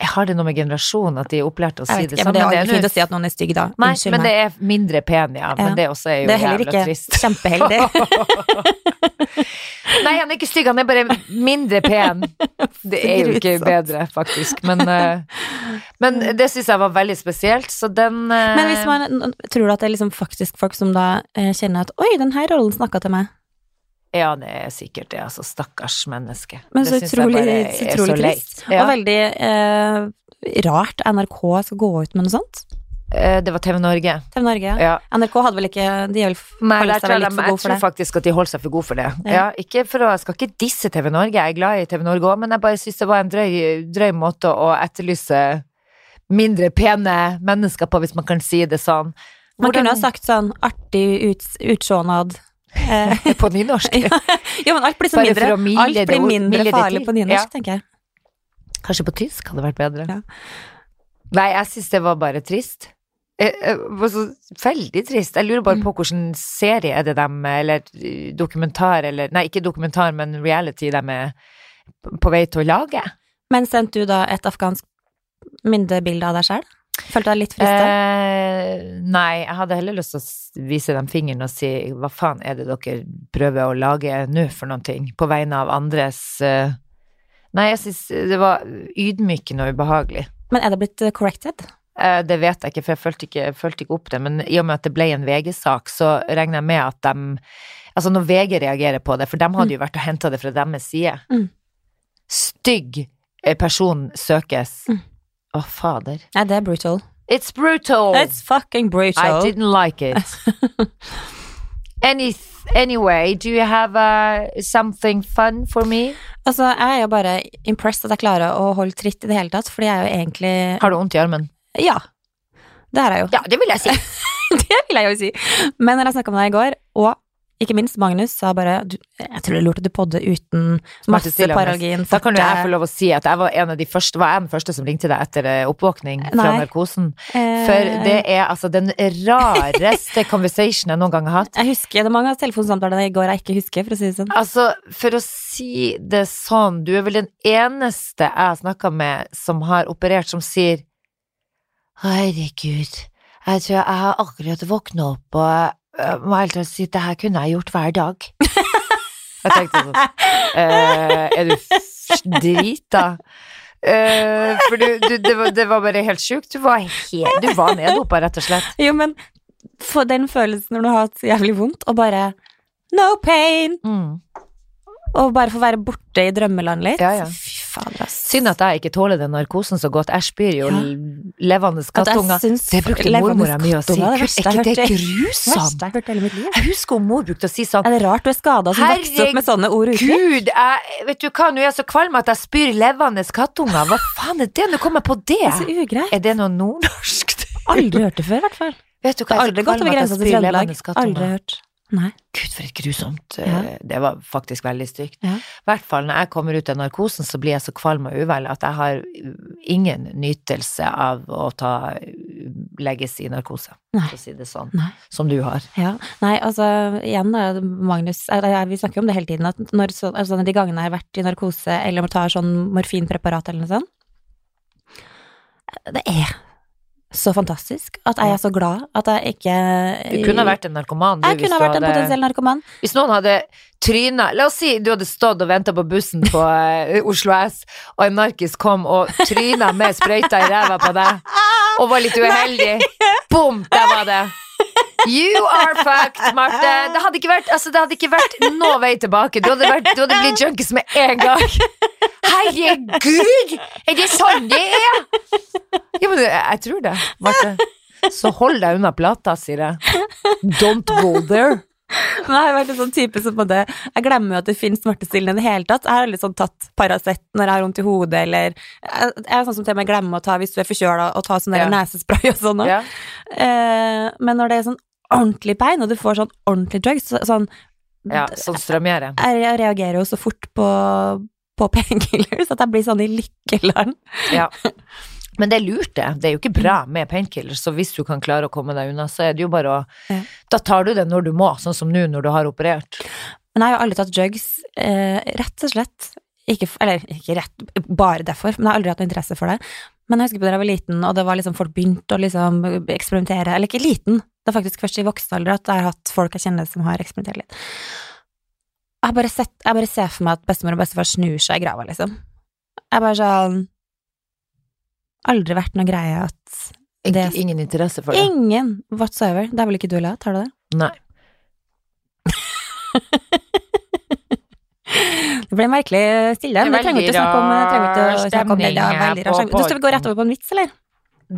Har det noe med generasjon at de er opplært å si det samme? men det er aldri fint å si at noen er stygg, da. Nei, Unnskyld men meg. det er mindre pen, ja. Men Ja. det også er jo Det er heller ikke trist. kjempeheldig. Nei, han er ikke stygg, han er bare mindre pen. Det er jo ikke bedre, faktisk. Men, eh, men det syns jeg var veldig spesielt, så den eh, Men hvis man tror du at det er liksom faktisk folk som da eh, kjenner at oi, den her rollen snakka til meg. Ja, det er sikkert det, altså. Stakkars menneske. Men Det så utrolig, så er utrolig trist. Ja. Og veldig eh, rart NRK skal gå ut med noe sånt. Eh, Det var TV Norge. TV Norge, ja. Ja. NRK hadde vel ikke De vel Nei, seg vel litt for gode for det? Jeg tror faktisk at de holder seg for gode for det. Ja. Ja. ikke for å, jeg skal ikke disse TV Norge, jeg er glad i TV Norge òg, men jeg bare syns det var en drøy, drøy måte å etterlyse mindre pene mennesker på, hvis man kan si det sånn. Man kunne ha sagt sånn artig ut, utsjånad. Eh, På nynorsk. ja, men alt blir så Bare mindre, for milde alt blir mindre farlig på nynorsk, Ja. tenker jeg. Kanskje på tysk hadde vært bedre. Ja. Nei, jeg syns det var bare trist. Jeg, eh, var så veldig trist. Jeg lurer bare Mm. på hvilken serie er det dem, eller eh, dokumentar, eller Nei, ikke dokumentar, men reality de er på vei til å lage. Men sendte du da et afghansk myndebilde av deg sjøl? Følte deg litt frista? Eh, nei, jeg hadde heller lyst til å vise dem fingeren og si hva faen er det dere prøver å lage nå for noen ting, på vegne av andres eh, Nei, jeg syns det var ydmykende og ubehagelig. Men er det blitt eh, corrected? Eh, det vet jeg ikke, for jeg fulgte ikke, fulgte ikke opp det, men i og med at det ble en VG-sak, så regner jeg med at de Altså når VG reagerer på det, for de hadde jo vært og henta det fra deres side. Mm. Stygg eh, person søkes. Å, oh, fader. Nei, det er brutal. It's brutal! It's fucking I brutal. didn't like it. Any, anyway, do you have uh, something fun for me? Altså, jeg er jo bare impressed at jeg klarer å holde tritt i det hele tatt, fordi jeg er jo egentlig Har du vondt i armen? Ja. Det har jeg jo. Ja, det vil jeg si. det vil jeg jo si. Men når jeg snakka med deg i går, og ikke minst Magnus, sa bare Jeg tror det er lurt at du podder uten masse Paralgin. Da kan jo jeg få lov å si at jeg var en av de første, var jeg den første som ringte deg etter eh, oppvåkning fra Nei. narkosen. eh, For det er altså den rareste conversation jeg noen gang har hatt. Jeg husker, Det er mange av telefonsamtalene i går jeg ikke husker, for å si det sånn. Altså, for å si det sånn, du er vel den eneste jeg har snakka med som har operert, som sier Herregud, jeg tror jeg har akkurat våkna opp og jeg må helt ærlig si det her kunne jeg gjort hver dag. Jeg tenkte sånn eh, Er du drita? Eh, for du, du det, var, det var bare helt sjukt. Du var helt Du var neddopa, rett og slett. Jo, men for den følelsen når du har hatt jævlig vondt, og bare no pain, Mm. og bare få være borte i drømmeland litt. Ja, ja. Fader, ass. Synd at jeg ikke tåler den narkosen så godt. Jeg spyr jo Ja. levende At kattunger. Det brukte mormora mi å si. det er ikke det grusomt? jeg. Jeg husker om mor brukte å si sånn Er det rart du er skada som vokste opp med sånne ord ute? Gud, jeg, vet du hva, nå er jeg så kvalm at jeg spyr levende kattunger. Hva faen er det? Nå kommer jeg på det. Det er. Er det noe nordnorsk? Aldri hørt det før, i hvert fall. Vet du hva, jeg er så gått kvalm at jeg spyr levende kattunger. Aldri hørt. Nei. Gud, for et grusomt Ja. eh, Det var faktisk veldig stygt. Ja. I hvert fall når jeg kommer ut av narkosen, så blir jeg så kvalm og uvel at jeg har ingen nytelse av å ta legges i narkose, Nei. for å si det sånn, Nei. som du har. Ja, nei, altså igjen da, Magnus, vi snakker jo om det hele tiden, at når så, altså, de gangene jeg har vært i narkose eller tar sånn morfinpreparat eller noe sånt, det er så fantastisk at jeg er så glad at jeg ikke Du kunne ha vært en narkoman, du, Jeg kunne vært en potensiell narkoman. Hvis noen hadde tryna La oss si du hadde stått og venta på bussen på eh, Oslo S, og en narkis kom og tryna med sprøyta i ræva på deg, og var litt uheldig. Bom, der var det. You are fucked, Marte. Det hadde ikke vært, altså, det hadde ikke vært noe vei tilbake. Du hadde, vært, du hadde blitt junkies med en gang. Herregud! Er det sånn det er? Ja, men jeg, tror det, Marte. Så hold deg unna plata, sier jeg. Don't go there. Men jeg har vært en sånn type som både Jeg glemmer jo at det finnes smertestillende i det hele tatt. Jeg har litt sånn tatt Paracet når jeg har vondt i hodet, eller jeg er sånn som til og med glemmer å ta hvis du er forkjøla, og ta sånn Ja. nesespray og sånn òg. Ja. Eh, men når det er sånn ordentlig pain, og du får sånn ordentlig drugs, så, sånn Ja, sånn strømgjerde. jeg, jeg reagerer jo så fort på, på painkillers at jeg blir sånn i lykkeland. Ja. Men det er lurt, det. Det er jo ikke bra med painkillers, så hvis du kan klare å komme deg unna, så er det jo bare å Ja. Da tar du det når du må, sånn som nå når du har operert. Men jeg har jo aldri tatt drugs, eh, rett og slett. Ikke, eller ikke rett, bare derfor, men jeg har aldri hatt noe interesse for det. Men jeg husker på da jeg var liten, og det var liksom folk begynte å liksom eksperimentere, eller ikke liten, det er faktisk først i voksen alder at jeg har hatt folk jeg kjenner som har eksperimentert litt. Jeg har bare, sett, jeg bare ser for meg at bestemor og bestefar snur seg i grava, liksom. Jeg bare sånn Aldri vært noe greie at Ikke, Det- ingen interesse for det. Ingen whatsoever. Det er vel ikke du heller, tar du det? Nei. Det ble merkelig stille. Men det trenger vi ikke å snakke om. det trenger ikke å snakke om det. Det er veldig rar stemning. Du skal vi gå rett over på en vits, eller?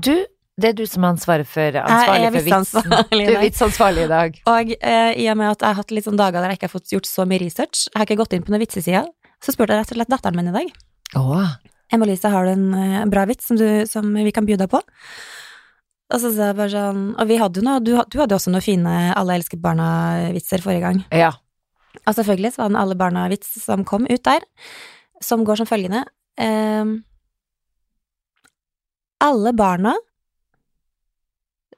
Du, det er du som er ansvaret for, ansvarlig for vitsen. Du er vitsansvarlig i dag. Og eh, i og med at jeg har hatt litt sånn dager der jeg ikke har fått gjort så mye research, jeg har ikke gått inn på noen vitsesider, så spurte jeg rett og slett datteren min i dag. Åh. Emma-Lise, har du en eh, bra vits som, du, som vi kan by deg på? Og så sa jeg bare sånn Og vi hadde jo noe Du, du hadde jo også noen fine Alle elsker barna-vitser forrige gang. Ja. Og selvfølgelig så var det en Alle barna-vits som kom ut der, som går som følgende eh, Alle barna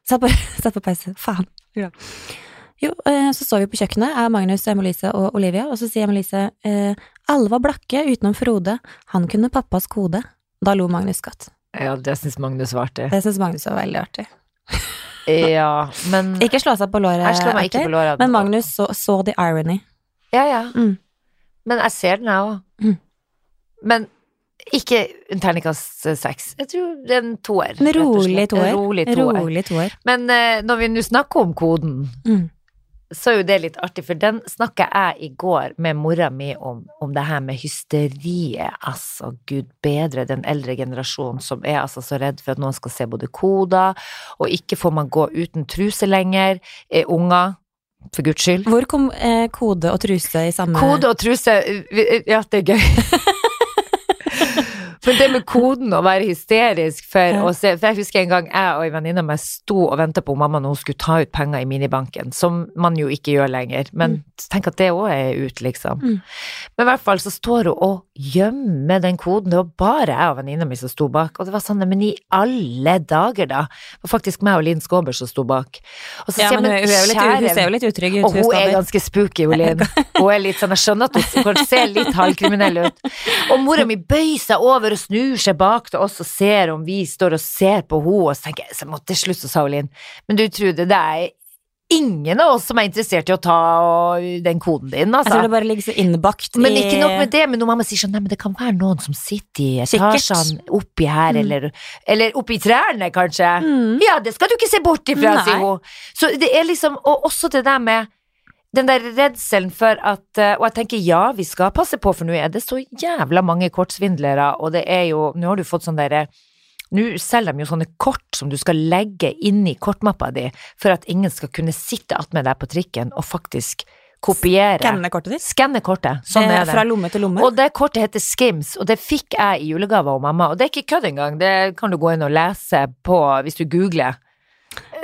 Sett på, satt på pause. Faen. Jo, eh, så står vi på kjøkkenet, jeg, Magnus, Emma-Lise og Olivia, og så sier Emma-Lise eh, alle var blakke utenom Frode, han kunne pappas kode. Da lo Magnus godt. ja, det syns Magnus var artig. Det syns Magnus var veldig artig. Ja, men Ikke slå seg på låret, Jeg slår meg ikke på låret. men Magnus så, så the irony. Ja, ja. Mm. Men jeg ser den, jeg òg. Mm. Men ikke en terningkast seks. Jeg tror en toer. En rolig toer. Rolig toer. Rolig toer. Men uh, når vi nå snakker om koden, Mm. så er jo det litt artig, for den snakka jeg i går med mora mi om, om det her med hysteriet. Altså, gud bedre, den eldre generasjonen som er altså så redd for at noen skal se både koder, og ikke får man gå uten truse lenger, er unger, for guds skyld. Hvor kom eh, kode og truse i samme Kode og truse, eh, ja, det er gøy. Men det med koden å være hysterisk for å se For jeg husker en gang jeg og ei venninne av meg sto og venta på mamma når hun skulle ta ut penger i minibanken, som man jo ikke gjør lenger. Men tenk at det òg er ut, liksom. Mm. Men i hvert fall så står hun og gjemmer den koden. Det var bare jeg og venninna mi som sto bak. Og det var sånn, men i alle dager, da. Det var faktisk meg og Linn Skåber som sto bak. Og så Ja, sier jeg, men hun, er jo litt, kjære- ser jo litt utrygg ut. og hun er ganske spooky, hun Linn. Hun er litt sånn, jeg skjønner at hun ser se litt halvkriminell ut. Og mora mi bøyer seg over snur seg bak til oss og ser om vi står og ser på henne, og så tenker jeg, så måtte til slutt så sa Linn, men du Trude, det er ingen av oss som er interessert i å ta den koden din, altså. Jeg tror det bare ligger så innbakt Men ikke nok med det, men når mamma sier sånn, nei, men det kan være noen som sitter i etasjene oppi her, Mm. eller, eller oppi trærne, kanskje. Mm. Ja, det skal du ikke se bort ifra, sier hun. Så det er liksom, og også det der med den der redselen for at eh, Og jeg tenker ja, vi skal passe på, for nå er det så jævla mange kortsvindlere, og det er jo Nå har du fått sånn derre nå selger de jo sånne kort som du skal legge inn i kortmappa di, for at ingen skal kunne sitte attmed deg på trikken og faktisk kopiere. Skanne kortet ditt. Skanne kortet. Sånn Eh, er det. Fra lomme til lomme. Og det kortet heter Skims, og det fikk jeg i julegave av mamma. Og det er ikke kødd engang, det kan du gå inn og lese på hvis du googler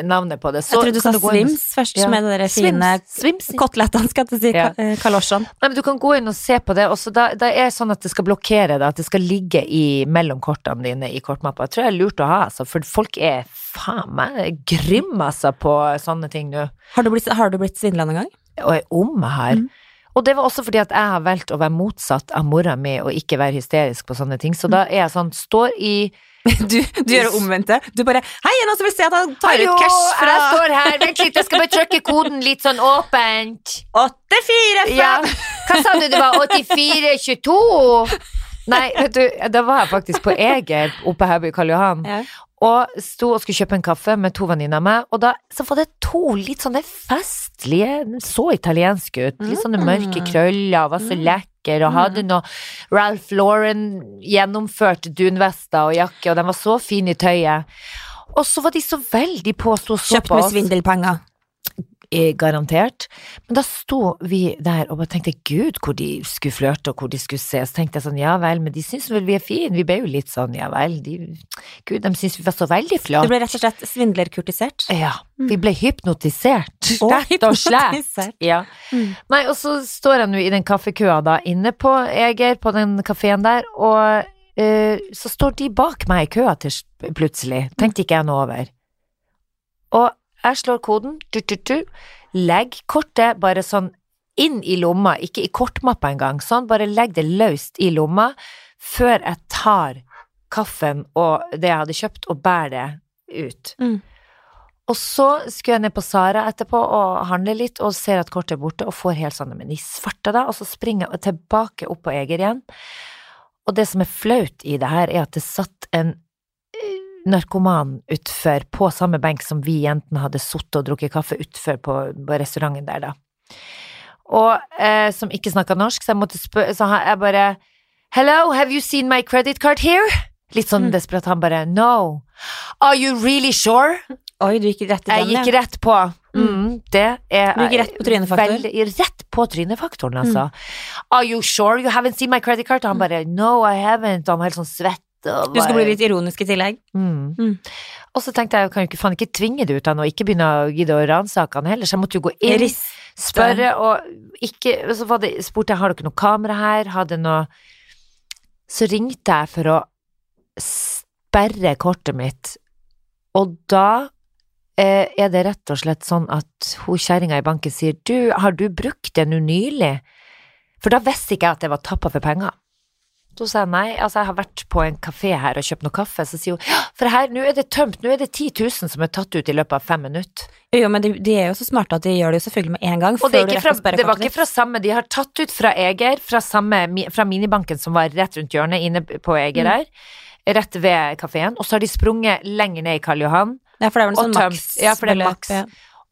navnet på det. Så jeg trodde du sa svims og- først, Ja. med de fine Swims. Kotelettene, skal jeg si. Ja. eh, Kalosjene. Nei, men du kan gå inn og se på det, og så da, da er det sånn at det skal blokkere det, at det skal ligge i mellom kortene dine i kortmappa. Jeg tror det er lurt å ha, altså, for folk er faen meg grim, altså, på sånne ting nå. Har du blitt, har du blitt svindla noen gang? Og jeg om her. Mm. Og det var også fordi at jeg har valgt å være motsatt av mora mi og ikke være hysterisk på sånne ting, så da er jeg sånn, står i Du, du gjør det omvendte. Du bare 'Hei, er det noen som vil se at han tar Hallo, ut cash fra jeg står her, vent litt, jeg skal bare trykke koden litt sånn åpent. 84 Ja, hva sa du det var, 8422? Nei, vet du, da var jeg faktisk på Eger oppe her på Karl Johan, Ja. og sto og skulle kjøpe en kaffe med to venninner av meg, og da så var det to litt sånne festlige, så italienske ut, litt sånne mørke Mm. krøller, var så Mm. Lekker, og hadde noe Ralph Lauren gjennomført dunvester og jakke, og de var så fine i tøyet. Og så var de så veldig på, så Kjøpt på med oss. svindelpenger. Garantert. Men da sto vi der og bare tenkte gud hvor de skulle flørte og hvor de skulle se. Så tenkte jeg sånn ja vel, men de syns vel vi er fine. Vi ble jo litt sånn ja vel, de, gud de syns vi var så veldig Du ble rett og slett svindlerkurtisert. Ja, vi ble hypnotisert. Og Rett og slett. Ja. Mm. Nei, og så står jeg nå i den kaffekøa da inne på Eger, på den kafeen der, og uh, så står de bak meg i køa til plutselig. Tenkte ikke jeg noe over. Og jeg slår koden, du, du, du, legg kortet bare sånn inn i lomma, ikke i kortmappa engang, sånn, bare legg det løst i lomma før jeg tar kaffen og det jeg hadde kjøpt og bærer det ut. Mm. Og så skulle jeg ned på Sara etterpå og handle litt, og ser at kortet er borte, og får helt sånn Men i svarte, da, og så springer jeg tilbake opp på Eger igjen. Og det som er flaut i det her, er at det satt en narkoman utfor, på samme benk som vi jentene hadde sittet og drukket kaffe utfor på, på restauranten der, da. Og eh, som ikke snakka norsk, så jeg måtte spørre Så jeg bare Hello, have you seen my credit card here? Litt sånn Mm. desperat. Han bare No. Are you really sure? Oi, du gikk rett i den, Jeg gikk rett på. Mm, det er Du gikk rett på trynefaktoren? Rett på trynefaktoren, altså. Are you sure you haven't seen my credit card? Og han bare No, I haven't. Og han var helt sånn svett. Du skal bli litt ironisk i tillegg. mm. Mm. Og så tenkte jeg, jeg kan jo ikke faen ikke tvinge det ut av noe, ikke begynne å gidde å ransake han heller, så jeg måtte jo gå inn, Rist. spørre, og ikke Så var det, spurte jeg har dere noe kamera her, hadde noe Så ringte jeg for å sperre kortet mitt, og da eh, er det rett og slett sånn at hun kjerringa i banken sier du, har du brukt det nå nylig? For da visste ikke jeg at det var tappa for penger. Så sa jeg nei, altså jeg har vært på en kafé her og kjøpt noe kaffe, så sier hun ja, for her, nå er det tømt, nå er det 10 000 som er tatt ut i løpet av fem minutter. Jo, men de, de er jo så smarte at de gjør det jo selvfølgelig med en gang. Og det, fra, det var ikke fra samme, de har tatt ut fra Eger, fra, samme, fra minibanken som var rett rundt hjørnet, inne på Eger Mm. her, rett ved kafeen, og så har de sprunget lenger ned i Karl Johan. Ja, for det vel og sånn maks Ja, for det er maks. ja.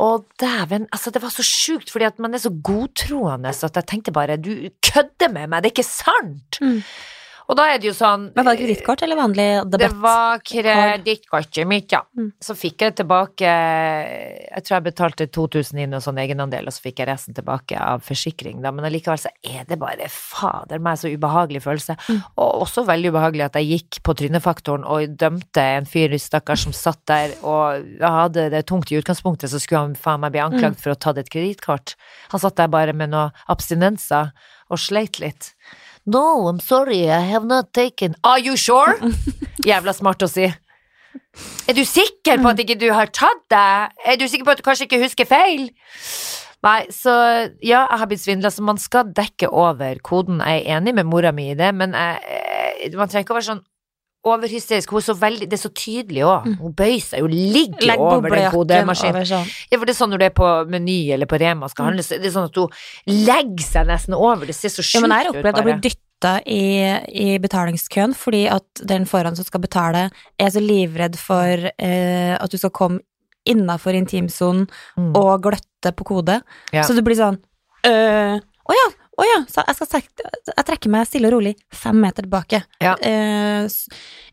Og dæven, altså det var så sjukt, fordi at man er så godtroende, at jeg tenkte bare, du kødder med meg, det er ikke sant! Mm. Og da er det jo sånn Men var det kredittkort eller vanlig Det var kredittkortet mitt, ja. Mm. Så fikk jeg tilbake Jeg tror jeg betalte 2000 inn og sånn egenandel, og så fikk jeg resten tilbake av forsikring, da. Men allikevel så er det bare fader meg så ubehagelig følelse. Mm. Og også veldig ubehagelig at jeg gikk på trynefaktoren og dømte en fyr, stakkar, som satt der og hadde det tungt i utgangspunktet, så skulle han faen meg bli anklagd for å ha tatt et kredittkort. Han satt der bare med noe abstinenser og sleit litt. No, I'm sorry, I have not taken Are you sure? Jævla smart å si. Er du sikker på at ikke du har tatt det? Er du sikker på at du kanskje ikke husker feil? Nei, så ja, jeg har blitt svindla, så man skal dekke over koden. Jeg er enig med mora mi i det, men jeg, eh, man trenger ikke å være sånn overhysterisk. Hun er så veldig, det er så tydelig òg. Hun bøyer seg jo, ligger Legg over den kodemaskinen. sånn. Ja, for det er sånn når du er på Meny eller på Rema skal handle, så det er sånn at hun legger seg nesten over. Det ser så Ja, sjukt men jeg har opplevd å bli bare. dytta i, i betalingskøen fordi at den foran som skal betale, er så livredd for eh, at du skal komme innafor intimsonen Mm. og gløtte på kode. Ja. Så du blir sånn øh, Å ja, å ja. Så jeg, skal, jeg trekker meg stille og rolig fem meter tilbake. Ja. Eh,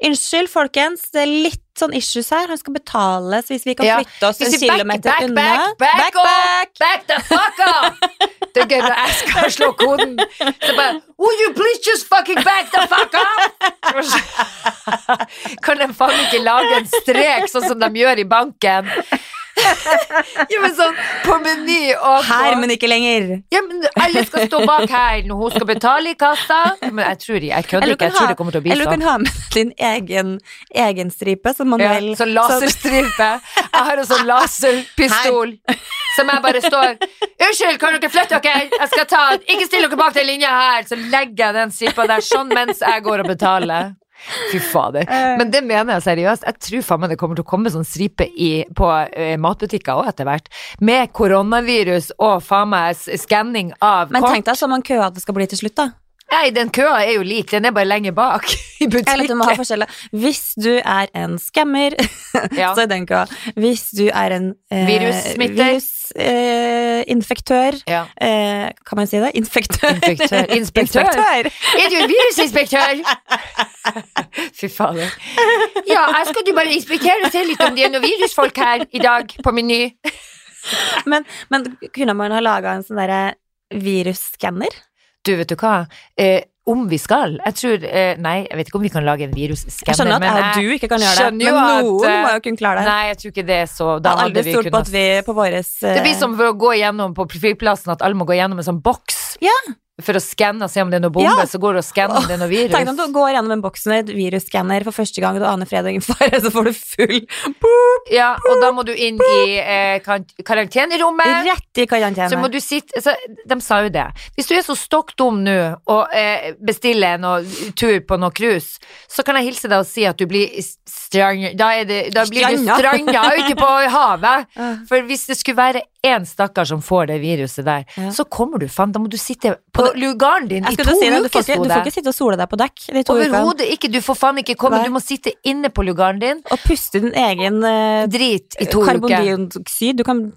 unnskyld, folkens, det er litt sånn issues her. Han skal betales hvis vi kan flytte oss en kilometer back, unna. back, back, back, Back the fuck up! Det er gøy når jeg skal slå koden. Så bare Would you please just fucking back the fuck up? Kan de faen ikke lage en strek sånn som de gjør i banken? Ja, men sånn på Meny og på Her, men ikke lenger. Ja, men alle skal stå bak her når hun skal betale i kassa. Men jeg tror jeg kødder ikke, jeg tror det kommer til å bli Eller du sånn. kan ha med din egen, egen stripe som Ja, vil sånn laserstripe. Jeg har en sånn laserpistol som jeg bare står Unnskyld, kan dere flytte dere? Jeg skal ta Ikke still dere bak den linja her! Så legger jeg den stripa der sånn mens jeg går og betaler. Fy fader. Men det mener jeg seriøst. Jeg tror faen meg det kommer til å komme sånn stripe i, på eh, matbutikker òg etter hvert. Med koronavirus og faen meg skanning av Men kort. tenk deg så mange køer det skal bli til slutt, da. Nei, den køa er jo lik, den er bare lenger bak i butikken. Hvis du er en skammer, Ja. så er den køa. Hvis du er en eh, Virussmitter. Infektør Ja. eh, Kan man si det? Infektør. Infektør. Inspektør. Inspektør. Er du en virusinspektør? Fy fader. Ja, jeg skal du bare inspektere og se litt om det er noen virusfolk her i dag på Meny. Men, men kunne man ha laga en sånn derre virusskanner? Du, vet du hva? Eh, om vi skal Jeg tror eh, Nei, jeg vet ikke om vi kan lage en Jeg skjønner at jeg du ikke kan gjøre det, men at, noen eh, må jo kunne klare det. Nei, jeg tror ikke det er så Da har hadde aldri vi kunnet på at vi på våres eh, Det blir som for å gå gjennom på flyplassen at alle må gå gjennom en sånn boks. Ja. For å skanne og se om det er noe bombe, Ja. så går du og skanner om det er noe virus. Tenk om du går gjennom en boks med et virusskanner for første gang, og du aner fred og ingen fare, så får du full Ja, og da må du inn i eh, karantenerommet. rett i karantene. Så må du sitte så, De sa jo det. Hvis du er så stokk dum nå og eh, bestiller en tur på noe cruise, så kan jeg hilse deg og si at du blir strand... Da, det, da blir du stranda ute på havet. For hvis det skulle være én stakkar som får det viruset der, Ja. så kommer du faen Da må du sitte på lugaren din i to si uker, du får, ikke, du får ikke sitte og sole deg på dekk de. Overhodet ikke. Du får faen ikke komme. Nei. Du må sitte inne på lugaren din. Og puste din egen uh, Drit i to uker. karbondioksid. Du kan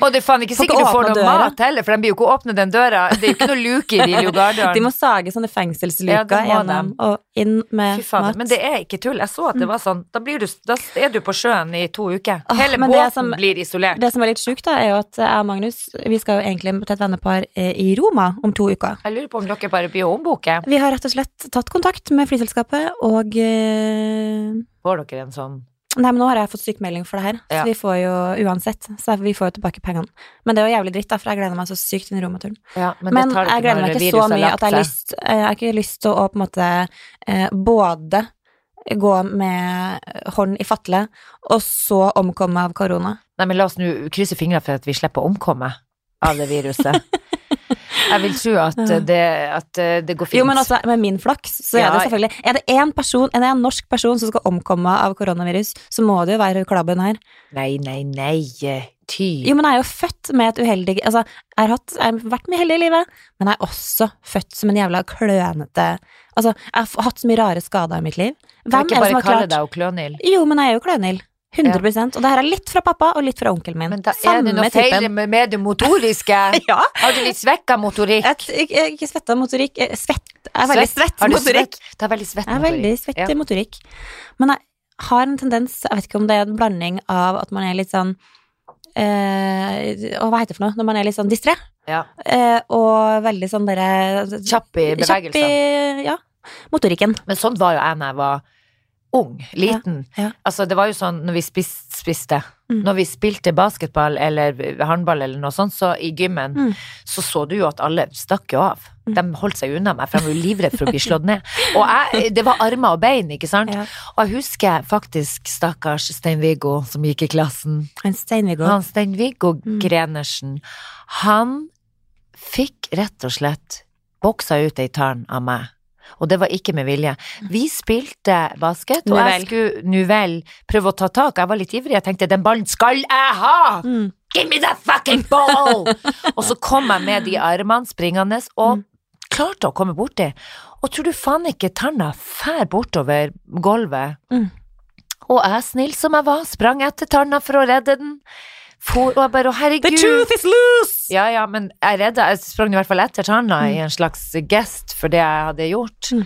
Og det er faen ikke sikkert du får noe døra. mat heller, for de blir jo ikke åpne den døra. Det er jo ikke noe luke i de lugardørene. De må sage sånne fengselsluker ja, gjennom og inn med faen, mat. men det er ikke tull. Jeg så at det var sånn. Da, blir du, da er du på sjøen i to uker. Hele båten som- blir isolert. Det som er litt sjukt, da, er jo at jeg og Magnus Vi skal jo egentlig til et vennepar eh, i Roma om to uker. Jeg lurer på om dere bare blir å omboke. Vi har rett og slett tatt kontakt med flyselskapet, og eh, Får dere en sånn Nei, men nå har jeg fått sykemelding for det her, Ja. så vi får jo uansett Så vi får jo tilbake pengene. Men det er jo jævlig dritt, da, for jeg gleder meg så sykt til den ja, Men, Men, det tar jeg gleder meg ikke så mye at jeg har lyst eh, Jeg har ikke lyst til å på en måte eh, både gå med hånd i fatle, og så omkomme av korona. Nei, men la oss nå krysse fingrene for at vi slipper å omkomme av det viruset. Jeg vil tro at eh, det, at eh, det går fint. Jo, men også med min flaks, så er Ja. det selvfølgelig Er det én person, er en norsk person som skal omkomme av koronavirus, så må det jo være klabben her. Nei, nei, nei. Ty. Jo, men jeg er jo født med et uheldig Altså, jeg har, hatt, jeg har vært mye heldig i livet, men jeg er også født som en jævla klønete Altså, jeg har hatt så mye rare skader i mitt liv. Kan Hvem ikke er det bare kalle klart deg Klønhild? Jo, men jeg er jo klønhild. 100% Og det her er litt fra pappa og litt fra onkelen min. Men da er det noe feil med, med det motoriske. Ja. Har du litt svekka motorikk? Jeg, jeg, ikke svetta motorikk. eh, Svett. Jeg er veldig svett svett motorikk. svett? Det er veldig svett Jeg er motorikk. veldig svett Ja. motorikk. Men jeg har en tendens, jeg vet ikke om det er en blanding av at man er litt sånn eh, og hva heter det for noe? Når man er litt sånn distré. Ja. Eh, og veldig sånn derre Kjapp i Kjapp bevegelsene. i ja, motorikken. Men sånn var jo jeg da jeg var ung, liten. Ja, ja. Altså, det var jo sånn når vi spis, spiste Mm. Når vi spilte basketball eller håndball eller noe sånt, så i gymmen, Mm. så så du jo at alle stakk jo av. Mm. De holdt seg unna meg, for de var jo livredde for å bli slått ned. Og jeg, det var armer og bein, ikke sant? Ja. Og jeg husker faktisk stakkars Stein-Viggo som gikk i klassen. En Stein-Viggo. Han Stein-Viggo Mm. Grenersen, han fikk rett og slett boksa ut ei tann av meg. Og det var ikke med vilje. Vi spilte basket, og jeg skulle nu vel prøve å ta tak. Jeg var litt ivrig, jeg tenkte den ballen skal jeg ha! Mm. Give me that fucking ball! og så kom jeg med de armene springende, og Mm. klarte å komme borti. Og tror du faen ikke tanna fær bortover gulvet? Mm. Og jeg, snill som jeg var, sprang etter tanna for å redde den. For, og jeg bare, å herregud. The truth is loose! Ja, ja, men jeg redda Jeg sprang i hvert fall etter tanna Mm. i en slags gest for det jeg hadde gjort. Mm.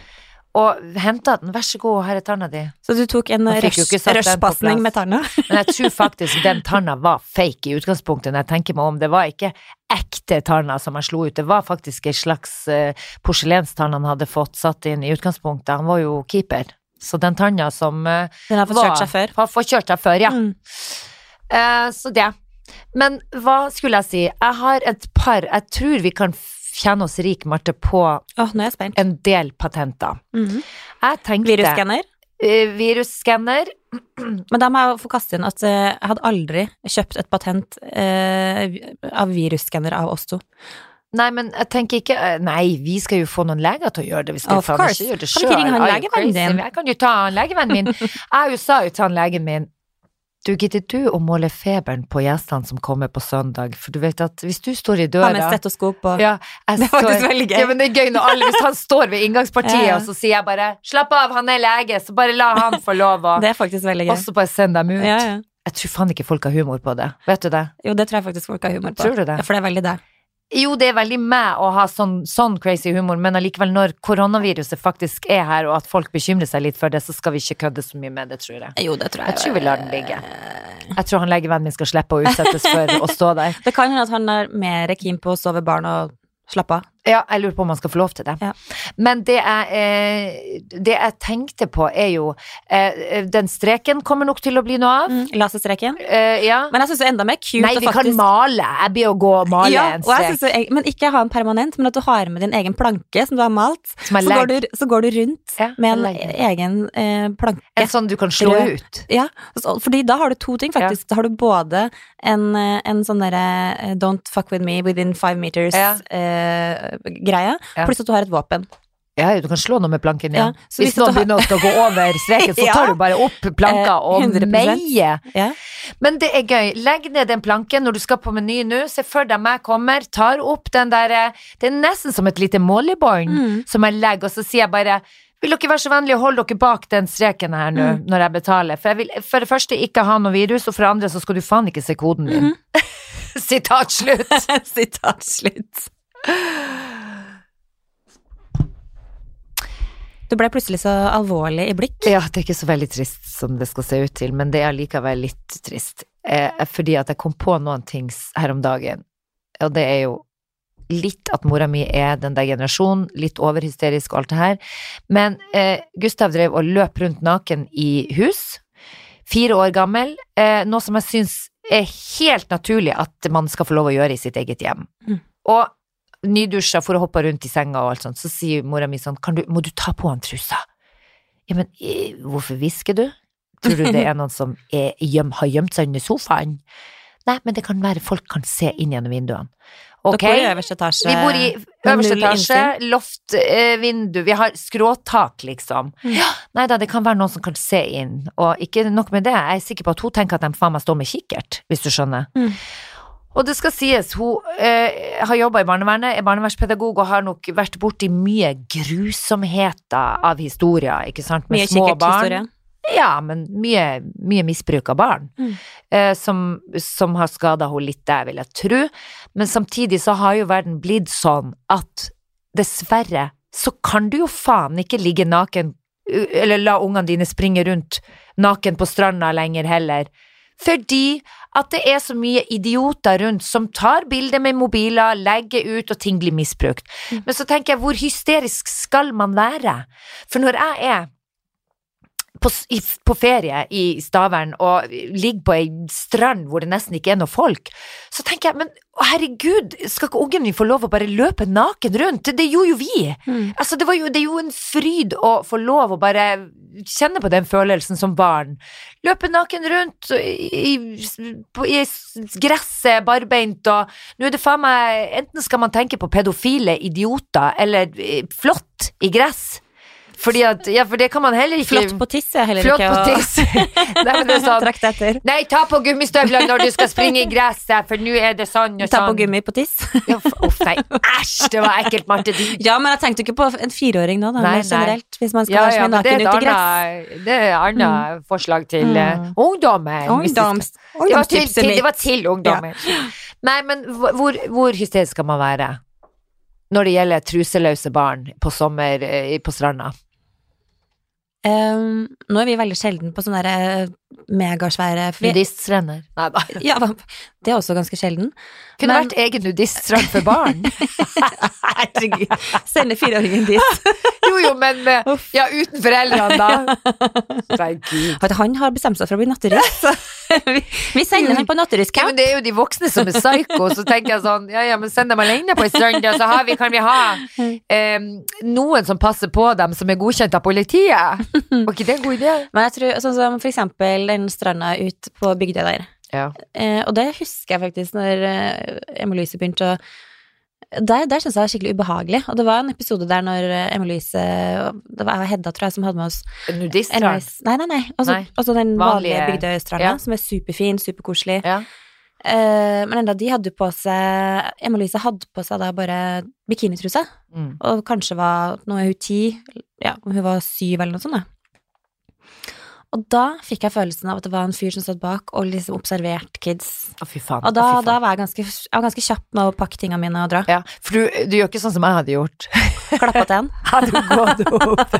Og henta den. Vær så god, her er tanna di. Så du tok en rushpasning med tanna? Men jeg tror faktisk den tanna var fake i utgangspunktet, når jeg tenker meg om. Det var ikke ekte tanna som jeg slo ut, det var faktisk ei slags uh, porselenstann han hadde fått satt inn i utgangspunktet. Han var jo keeper. Så den tanna som uh, Den har fått var kjørt seg før. Har fått kjørt seg før, ja. Mm. Uh, så det. Men hva skulle jeg si? Jeg har et par Jeg tror vi kan kjenne oss rik, Marte, på oh, en del patenter. Mhm. Jeg tenkte Virusskanner. Uh, virusskanner. Men da må jeg få kaste inn at eh, jeg hadde aldri kjøpt et patent uh, av virusskanner av oss to. Nei, men jeg tenker ikke Nei, vi skal jo få noen leger til å gjøre det. Vi skal Of faen course. ikke gjøre det Kan vi ikke ringe han legevennen din? Jeg kan jo ta legevennen min. Jeg sa jo til han legen min du, gidder du å måle feberen på gjestene som kommer på søndag? For du vet at hvis du står i Ha døra med stetoskop på. ja, Det er faktisk veldig gøy. Ja, men det er gøy når alle Hvis han står ved inngangspartiet, Ja, og så sier jeg bare 'slapp av, han er lege', så bare la han få lov å Det er faktisk veldig Og gøy. så bare send dem ut. Ja, ja. Jeg tror faen ikke folk har humor på det. Vet du det? Jo, det tror jeg faktisk folk har humor på. Tror du det? Ja, for det er veldig det. Jo, det er veldig meg å ha sånn, sånn crazy humor, men allikevel, når koronaviruset faktisk er her, og at folk bekymrer seg litt for det, så skal vi ikke kødde så mye med det, tror jeg. Jo, det tror Jeg tror vi lar den ligge. Jeg tror han legevennen min skal slippe å utsettes for å stå der. Det kan hende at han er mer keen på å sove barn og slappe av. Ja, jeg lurer på om man skal få lov til det. Ja. Men det jeg, eh, det jeg tenkte på, er jo eh, Den streken kommer nok til å bli noe av. Mm, Laserstreken. Eh, ja. Men jeg syns det er enda mer cute Nei, vi vi kan male. Jeg blir å gå og male ja, en jeg strek. er- men ikke ha en permanent, men at du har med din egen planke som du har malt. Så går, du, så går du rundt Ja, med en egen eh, planke. En sånn du kan slå Rød. ut. Ja, fordi da har du to ting, faktisk. Da har du både en, eh, en sånn derre eh, don't fuck with me within five Ja. Meters-greie, Ja. pluss at du har et våpen. Ja, du kan slå noe med planken, ja. Ja, hvis hvis noen har... begynner å skal gå over streken, så tar du bare opp planka Eh, og 100%. meier. Ja. Men det er gøy. Legg ned den planken når du skal på Meny nå. Se for deg meg kommer, tar opp den der eh, Det er nesten som et lite målebånd Mm. som jeg legger, og så sier jeg bare vil dere være så vennlige å holde dere bak den streken her nå, Mm. når jeg betaler? For jeg vil for det første ikke ha noe virus, og for det andre så skal du faen ikke se koden min. Mhm. Sitat slutt. Sitat slutt. Du ble plutselig så alvorlig i blikk. Ja, det er ikke så veldig trist som det skal se ut til, men det er likevel litt trist. Eh, fordi at jeg kom på noen ting her om dagen, og det er jo litt at mora mi er den der generasjonen, litt overhysterisk og alt det her. Men eh, Gustav drev og løp rundt naken i hus, fire år gammel, eh, noe som jeg syns er helt naturlig at man skal få lov å gjøre i sitt eget hjem. Mm. Og nydusja for å hoppe rundt i senga og alt sånt, så sier mora mi sånn, kan du, må du ta på han trusa? Ja, men eh, hvorfor hvisker du? Tror du det er noen som er, gjem, har gjemt seg under sofaen? Nei, men det kan være folk kan se inn gjennom vinduene. Ok, etasje. vi bor i øverste etasje, loft, eh, vindu, vi har skråtak, liksom. Mm. Ja, nei da, det kan være noen som kan se inn, og ikke nok med det, jeg er sikker på at hun tenker at de faen meg står med kikkert, hvis du skjønner. Mm. Og det skal sies, hun eh, har jobba i barnevernet, er barnevernspedagog og har nok vært borti mye grusomheter av historier, ikke sant, med Mye små barn. Ja, men mye, mye misbruk av barn. Mm. Eh, som, som har skada henne litt der, vil jeg tro. Men samtidig så har jo verden blitt sånn at dessverre så kan du jo faen ikke ligge naken, eller la ungene dine springe rundt naken på stranda lenger heller. Fordi at det er så mye idioter rundt som tar bilder med mobiler, legger ut, og ting blir misbrukt. Men så tenker jeg, hvor hysterisk skal man være? For når jeg er på, på ferie i Stavern og ligger på ei strand hvor det nesten ikke er noe folk, så tenker jeg, men herregud, skal ikke ungen min få lov å bare løpe naken rundt? Det, gjorde jo vi. Mm. Altså, det, var jo, det er jo en fryd å få lov å bare kjenne på den følelsen som barn. Løpe naken rundt i, i, på, i gresset, barbeint, og nå er det faen meg Enten skal man tenke på pedofile idioter, eller flått flott i gress. Fordi at, ja, for det kan man heller ikke Flott på tiss er heller Flott ikke på tiss. Nei, men det er sånn etter. Nei, ta på gummistøvlene når du skal springe i gresset, for nå er det sånn og Ta på sånn. gummi på tiss. Ja, Uff, nei, æsj, det var ekkelt, Marte. Ja, men jeg tenkte ikke på en fireåring nå, da, Nei, nei. generelt. Hvis man skal Ja, være så ja, naken ute i gress. det er et annet forslag til eh, Mm. ungdommen. hvis Ungdoms, Det var til, ungdomstipset mitt. det var til ungdommen. Nei, men hvor- hvor hysterisk skal man være når det gjelder truseløse barn på sommer eh, på stranda? Um, nå er vi veldig sjelden på sånne der, eh, megasvære Nudiststrender. Nei da. Ja, det er også ganske sjelden. Kunne Men- vært egen nudiststrand for barn. Herregud. Sende fireåringen dit. Jo, jo, men ja, uten foreldrene, da. Herregud. Han har bestemt seg for å bli natturist. vi, sender han på Ja, natturistcamp. men det er jo de voksne som er psyko, så tenker jeg sånn, ja ja, men send dem alene på en strand, så har vi, kan vi ha um, noen som passer på dem, som er godkjent av politiet. Var ikke det en god idé? Men jeg tror, sånn som for eksempel den stranda ut på Bygdøy der. Ja. Eh, og det husker jeg faktisk når eh, Emma-Louise begynte å Der, der syntes jeg det var skikkelig ubehagelig. Og det var en episode der når eh, Emma-Louise Det var Hedda, tror jeg, som hadde med oss Nudiststrand. Nei, nei, nei. Og Nei. altså den vanlige, Vanlige- Bygdøystranda, ja. som er superfin, superkoselig. Ja. Eh, men enda de hadde på seg Emma-Louise hadde på seg da bare bikinitruse. Mm. Og kanskje var Nå er hun ti, ja, hun var syv eller noe sånt, da. Og da fikk jeg følelsen av at det var en fyr som stod bak og liksom observerte kids. Å, fy faen. Og å, da, fy faen. da var jeg ganske, jeg var ganske kjapp med å pakke tingene mine og dra. Ja, for du, du gjør ikke sånn som jeg hadde gjort. Klappa til en. Hadde gått opp.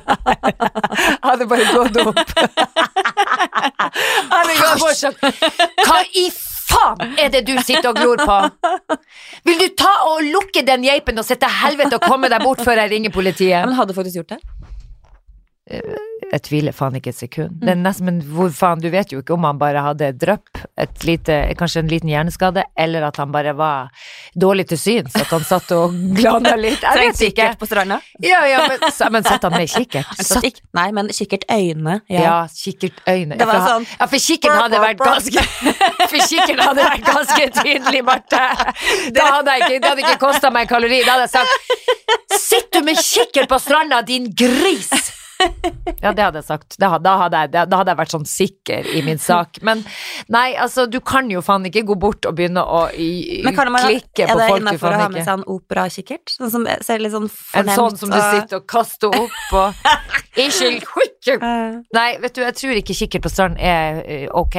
Hadde bare gått opp. Hadde gått sånn Hva i faen er det du sitter og glor på? Vil du ta og lukke den geipen og sette helvete og komme deg bort før jeg ringer Ja, politiet? men hadde faktisk gjort det? Jeg tviler faen ikke et sekund. Er nesten, men hvor faen, du vet jo ikke om han bare hadde drypp, et lite, kanskje en liten hjerneskade, eller at han bare var dårlig til syns, at han satt og glana litt. Jeg vet ikke. kikkert på stranda? Ja, ja, men, men satt han med kikkert? Satt, Nei, men kikkert øyne. ja, Ja. kikkertøyne. Det var sånn- Ja, for kikkert hadde vært ganske For kikkert hadde vært ganske tydelig, Marte. Da hadde jeg ikke, det hadde ikke kosta meg en kalori. Da hadde jeg sagt Sitt du med kikkert på stranda, din gris! Ja, det hadde jeg sagt. Da, hadde jeg, da hadde jeg vært sånn sikker i min sak. Men nei, altså, du kan jo faen ikke gå bort og begynne å i, Men kan man, klikke er på folk du innafor å faen ha med ikke seg en operakikkert? Sånn som ser litt sånn En sånn som du sitter og kaster opp og Ikke Nei, vet du, jeg tror ikke kikkert på stranden er eh, ok.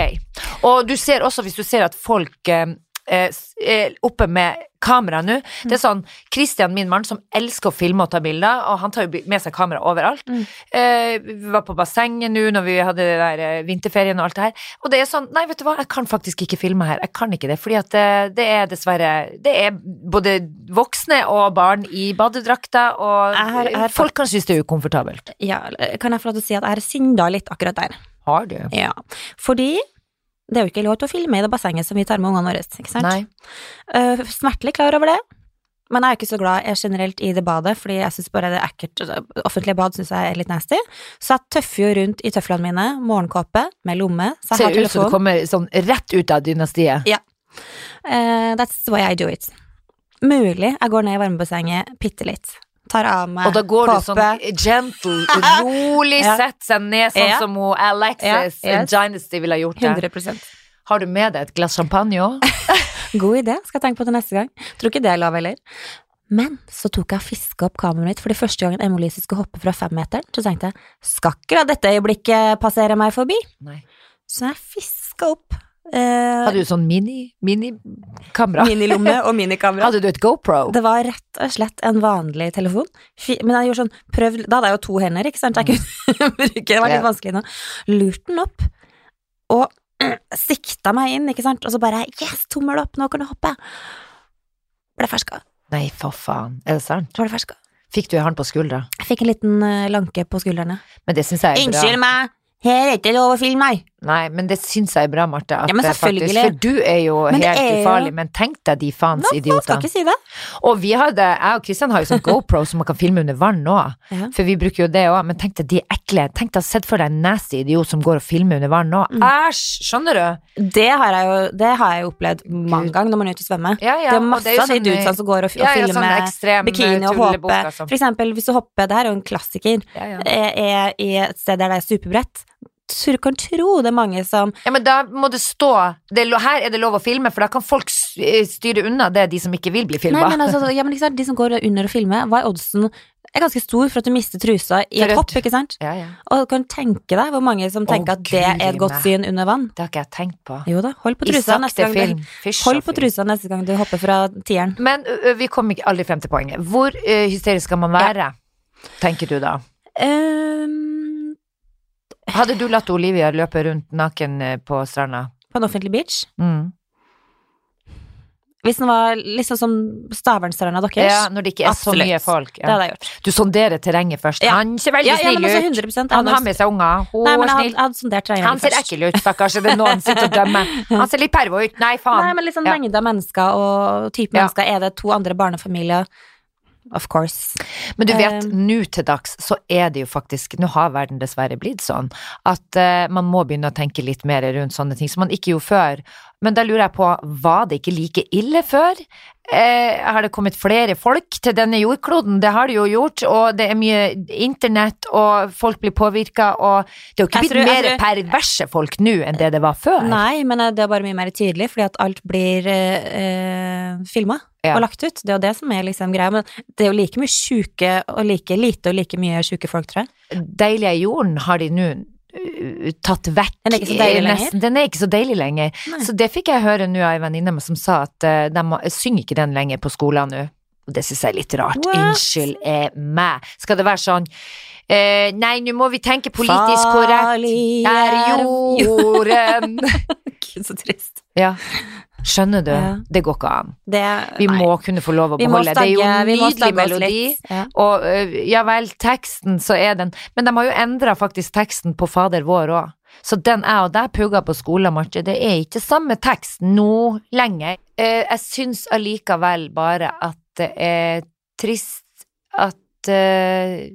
Og du ser også, hvis du ser at folk eh, er oppe med kamera nå Det er sånn Christian, min mann, som elsker å filme og ta bilder, og han tar jo med seg kamera overalt. Mm. Eh, vi var på bassenget nå når vi hadde det der eh, vinterferien og alt det her, og det er sånn Nei, vet du hva, jeg kan faktisk ikke filme her. Jeg kan ikke det, fordi at det, det er dessverre Det er både voksne og barn i badedrakter, og jeg har folk kan synes det er ukomfortabelt. ja, kan jeg få lov til å si at jeg har synda litt akkurat der? Har du? Ja. Fordi det er jo ikke lov til å filme i det bassenget som vi tar med ungene våre, ikke sant? Nei. Eh, smertelig klar over det. Men jeg er ikke så glad jeg generelt i det badet, fordi jeg syns bare det er ekkelt. Offentlige bad syns jeg er litt nasty. Så jeg tøffer jo rundt i tøflene mine, morgenkåpe med lomme, så Ser har ut som du kommer sånn rett ut av dynastiet. Eh, that's the way I do it. Mulig jeg går ned i varmebassenget bitte litt. Tar av meg Og da går du sånn gentle, rolig, Ja. setter seg ned, sånn Ja. som hun Alexis Ja, yes. Dynasty ville ha gjort det. 100 Har du med deg et glass champagne òg? God idé, skal jeg tenke på til neste gang. Tror ikke det er lov heller. Men så tok jeg og fiska opp kameraet mitt, for det første gangen Emma Lise skulle hoppe fra femmeteren, så tenkte jeg skal ikke la dette øyeblikket passere meg forbi. Nei. Så jeg fiska opp eh, Hadde du sånn mini, minikamera? minilomme og minikamera. Hadde du et GoPro? Det var rett og slett en vanlig telefon. Men jeg gjorde sånn prøv, Da hadde jeg jo to hender, ikke sant? Jeg kunne bruke Det var litt vanskelig nå. Lurt den opp, og sikta meg inn, ikke sant? Og så bare Yes, tommel opp, nå kan du hoppe! Ble ferska. Nei, for faen. Er det sant? Så ble ferska. Fikk du en hånd på skuldra? Jeg fikk en liten eh, lanke på skuldrene. Men det syns jeg er bra. Unnskyld meg, her er ikke lov å filme nei. Nei, men det syns jeg er bra, Marte. At Ja, men faktisk, for du er jo Men helt er jo- ufarlig, men tenk deg de faens Nå, man skal idiotene. ikke si det. Og vi hadde, jeg og Kristian har jo sånn GoPro som man kan filme under vann nå, Ja. for vi bruker jo det òg, men tenk deg de ekle. Tenk deg sett for deg en nasty idiot som går og filmer under vann nå. Mm. Æsj! Skjønner du? Det har jeg jo det har jeg opplevd mange ganger når man er ute og svømmer. Ja, ja. det er masse av de sånn, dudesene som går og, og filmer ekstrem, bikini og tulleboker For eksempel, hvis du hopper, det her er jo en klassiker, Ja, ja. er, er i et sted der det er superbrett. Du kan tro det er mange som ja, men da må det stå det er, Her er det lov å filme, for da kan folk eh, styre unna det, de som ikke vil bli filma. men altså, ja, men liksom, de som går under og filmer, hva er oddsen? Er ganske stor for at du mister trusa i et hopp, ikke sant? Ja, ja. Og du kan tenke deg hvor mange som tenker tenker at det er et godt syn under vann. Det har ikke jeg tenkt på. Jo da, hold på trusa neste gang. film. Du, hold på trusa neste gang du hopper fra tieren. Men vi kom aldri frem til poenget. Hvor uh, hysterisk skal man være, tenker du da? Ehm, Hadde du latt Olivia løpe rundt naken på stranda? på en offentlig beach? Mm. Hvis den var liksom som Stavernstranda deres? Ja, når det ikke er så mye folk. Det hadde jeg gjort. Du sonderer terrenget først. Ja. Han ser veldig Ja, ja, snill altså ut. Han har med seg unger. Hun Nei, er men hadde, snill. hadde sondert terrenget Han ser først. ekkel ut, stakkars. Det er noen sitter og dømmer. Han ser litt pervo ut. Nei, faen. Nei, men liksom Ja. mengde av mennesker og type Ja. mennesker. Er det to andre barnefamilier? Of course. Men du vet, Um, nå til dags så er det jo faktisk Nå har verden dessverre blitt sånn at uh, man må begynne å tenke litt mer rundt sånne ting som man ikke gjorde før. Men da lurer jeg på, var det ikke like ille før? Eh, har det kommet flere folk til denne jordkloden? Det har det jo gjort, og det er mye internett, og folk blir påvirka, og det er jo ikke blitt tror- mer tror- perverse folk nå enn det det var før. Nei, men eh, det er bare mye mer tydelig, fordi at alt blir eh, eh, filma Ja. og lagt ut. Det er jo det som er liksom greia. Men det er jo like mye sjuke og like lite og like mye sjuke folk, tror jeg. Deilige jorden har de nå tatt vekk. Den er ikke så deilig lenger? Den er ikke så deilig lenger. Nei. Så det fikk jeg høre nå av ei venninne som sa at uh, de synger ikke den lenger på skolen nå. Og det syns jeg er litt rart. What? Unnskyld er meg. Skal det være sånn uh, Nei, nå må vi tenke politisk korrekt. Er jorden Gud, så trist. Ja. Skjønner du? Ja. Det går ikke an. Det, Vi nei. må kunne få lov å beholde. beholde. Det er jo en nydelig melodi. Ja. Og ja vel, teksten så er den Men de har jo endra faktisk teksten på Fader vår òg. Så den jeg og deg pugga på skolen, Marte, det er ikke samme tekst nå lenger. Eh, jeg syns allikevel bare at det er trist at eh,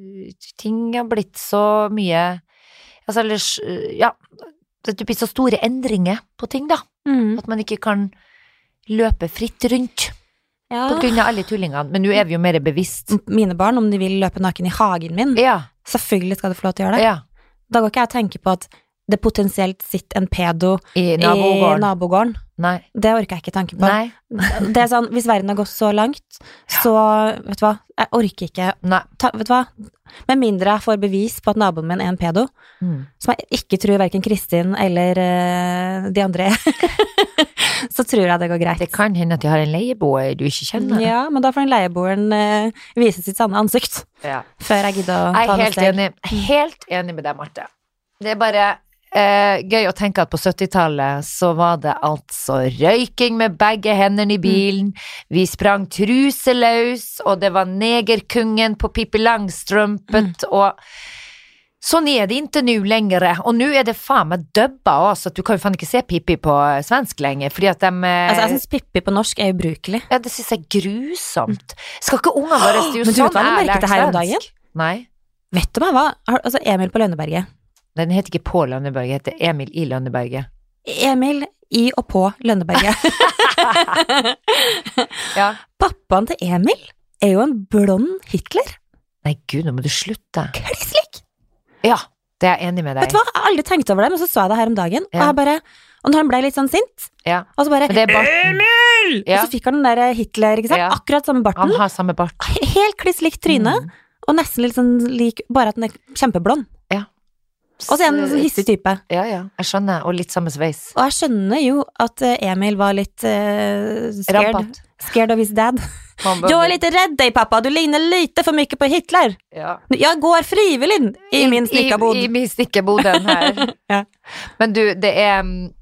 ting har blitt så mye Altså, ellers Ja, det blir så store endringer på ting, da. Mm. At man ikke kan løpe fritt rundt ja. på grunn av alle tullingene. Men nå er vi jo mer bevisst. Mine barn, om de vil løpe naken i hagen min, Ja, selvfølgelig skal de få lov til å gjøre det. ja. Da går ikke jeg og tenker på at det potensielt sitter en pedo I i nabogården. nabogården. Nei. Det orker jeg ikke tanke på. Det er sånn, Hvis verden har gått så langt, så vet du hva, jeg orker ikke ta, Vet du hva, med mindre jeg får bevis på at naboen min er en pedo, Mm. som jeg ikke tror verken Kristin eller uh, de andre er, så tror jeg det går greit. Det kan hende at de har en leieboer du ikke kjenner. Ja, men da får den leieboeren uh, vise sitt sanne ansikt Ja. før jeg gidder å ta noe steg. Jeg er helt enig med deg, Marte. Det er bare eh, gøy å tenke at på 70-tallet så var det altså røyking med begge hendene i bilen, vi sprang truseløs, og det var negerkungen på Pippi Langstrømpet, og Sånn er det ikke nå lenger, og nå er det faen meg dubba også, at du kan jo faen ikke se Pippi på svensk lenger, fordi at de eh, Altså, jeg syns Pippi på norsk er ubrukelig. Ja, det synes jeg er grusomt. Skal ikke ungene våre er jo Men du vet sånn hva jeg merket det her om dagen? Nei. Vet du meg hva? Altså, Emil på Lønneberget. Den heter ikke på Lønneberget, den heter Emil i Lønneberget. Emil i og på Lønneberget. Ja. Pappaen til Emil er jo en blond Hitler. Nei, gud, nå må du slutte. Kliss lik! Ja, det er jeg enig med deg Vet du hva, jeg har aldri tenkt over det, men så så jeg det her om dagen, og Ja. jeg bare Og når han ble litt sånn sint, Ja. og så bare. Emil! Ja. Og så fikk han den der Hitler, ikke sant? Ja. Akkurat samme barten. Han har samme bart. Helt kliss likt tryne, Mm. og nesten litt sånn lik, bare at den er kjempeblond. Og så han en sånn hissig type. Ja, ja. Jeg skjønner. Og litt samme sveis. Og jeg skjønner jo at eh, Emil var litt uh, scared, Rampant. scared of his dad. Du er litt redd deg, pappa, du ligner lite for mye på Hitler. Ja. Jeg går frivillig i min snikkerbod. I, i min snickerboden her. Ja. Men du, det er mm,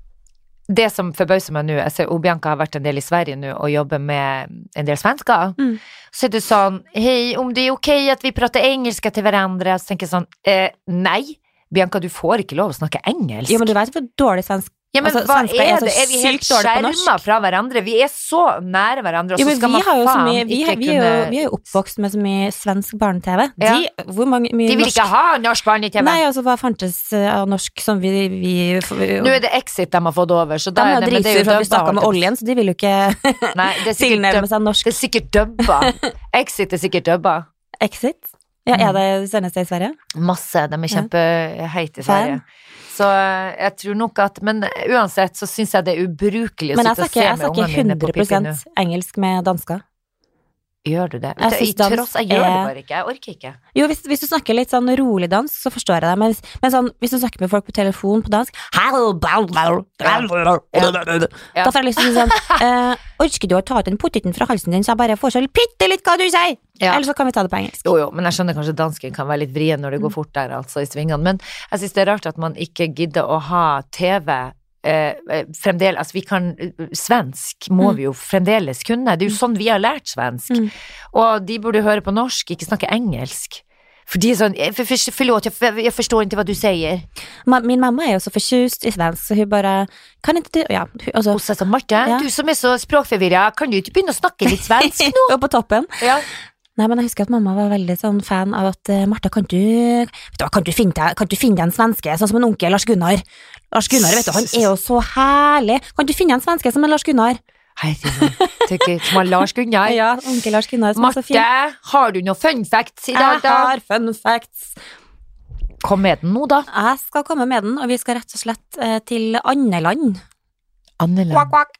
Det som forbauser meg nå Jeg ser Obianka har vært en del i Sverige nå og jobber med en del svensker. Mm. Så er det sånn Hei, om det er ok at vi prater engelsk til hverandre? Så tenker jeg sånn eh, Nei. Bianca, du får ikke lov å snakke engelsk. Jo, men du vet hvor dårlig svensk Ja, men Altså, hva er er det? Er vi helt skjerma fra hverandre? Vi er så nære hverandre, og så skal man jo faen mye, vi, ikke vi, er jo, kunne vi er jo oppvokst med så mye svensk barne-TV. Ja. De, hvor mange, mye De vil norsk ikke ha norsk barne-TV. Nei, altså hva fantes eh, av norsk som vi, vi, vi Nå er det Exit de har fått over, så da de er det, det er dritsure for at vi snakka med oljen, så de vil jo ikke. Nei, det sikkert, tilnærme seg norsk. det er sikkert dubba. Exit er sikkert dubba. Exit? Ja, Mm. er det sendes i Sverige? Masse. De er kjempeheite i Sverige. Så jeg tror nok at Men uansett så syns jeg det er ubrukelig å sitte og se med ungene mine på Pippi nå. 100 engelsk med dansker. Gjør du det? Jeg jeg, dans tross, jeg gjør det er- bare ikke. Jeg orker ikke. Jo, hvis, hvis du snakker litt sånn rolig dansk, så forstår jeg det, men, men sånn, hvis du snakker med folk på telefon på dansk «Hallo, blau, blau, blau, blau, Ja. Da får jeg lyst til å si sånn eh, Orker du å ta ut den potteten fra halsen din, så jeg bare får så bitte litt hva du sier? Ja. Eller så kan vi ta det på engelsk. Jo, jo, men jeg skjønner kanskje dansken kan være litt vrien når det Mm. går fort der, altså, i svingene. Men jeg syns det er rart at man ikke gidder å ha TV eh, eh, fremdeles Altså, vi kan Svensk må Mm. vi jo fremdeles kunne. Det er jo sånn vi har lært svensk. Mm. Og de burde høre på norsk, ikke snakke engelsk. For de er sånn "Eh, for- for- Förlåt, jeg, jeg forstår ikke hva du sier. Min mamma er jo så fortjust i svensk, så hun bare Kan ikke du Ja, altså Hun er sånn, Marte, Ja. du som er så språkforvirra, kan du ikke begynne å snakke litt svensk nå? Og på toppen. Ja. Nei, men jeg husker at mamma var veldig sånn fan av at eh, Martha, kan du, du, kan, du finne deg, kan du finne deg en svenske, sånn som en onkel Lars Gunnar? Lars Gunnar, vet du, han er jo så herlig. Kan du finne en svenske som en Lars Gunnar? Herregud, som han Lars Gunnar. Ja, onkel Lars Gunnar som er så fin. Marte, har du noen fun facts i dag, Jeg har fun facts. Kom med den nå, da. Jeg skal komme med den, og vi skal rett og slett eh, til Andeland. Anneland. Kvakk, kvakk.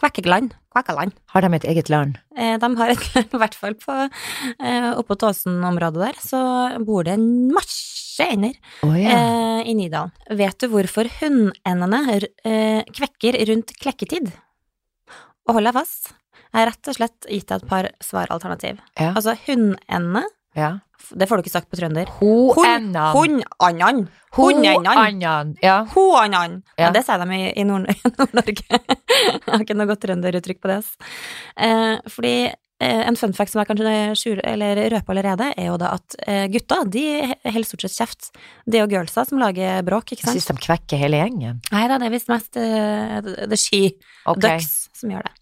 Kvekkeland. Kvekkeland. Har de et eget land? Eh, de har et land, i hvert fall på eh, oppå Tåsen-området der, så bor det en masse ender oh, eh, i Nydalen. Vet du hvorfor hunnendene kvekker rundt klekketid? Og hold deg fast, jeg har rett og slett gitt deg et par svaralternativ. ja. Altså, hunnende, ja. det får du ikke sagt på trønder. Ho-ennan. Hun-annan. Ho-annan. Ja. Det sier de i, i Nord- i Nord-Norge. jeg har ikke noe godt trønderuttrykk på det. Eh, fordi eh, en fun fact som jeg kanskje skjure, eller røper allerede, er jo da at eh, gutta de holder stort sett kjeft. Det er jo girlsa som lager bråk, ikke Jeg sant? syns de kvekker hele gjengen. Nei da, det er visst mest uh, the she okay. ducks som gjør det.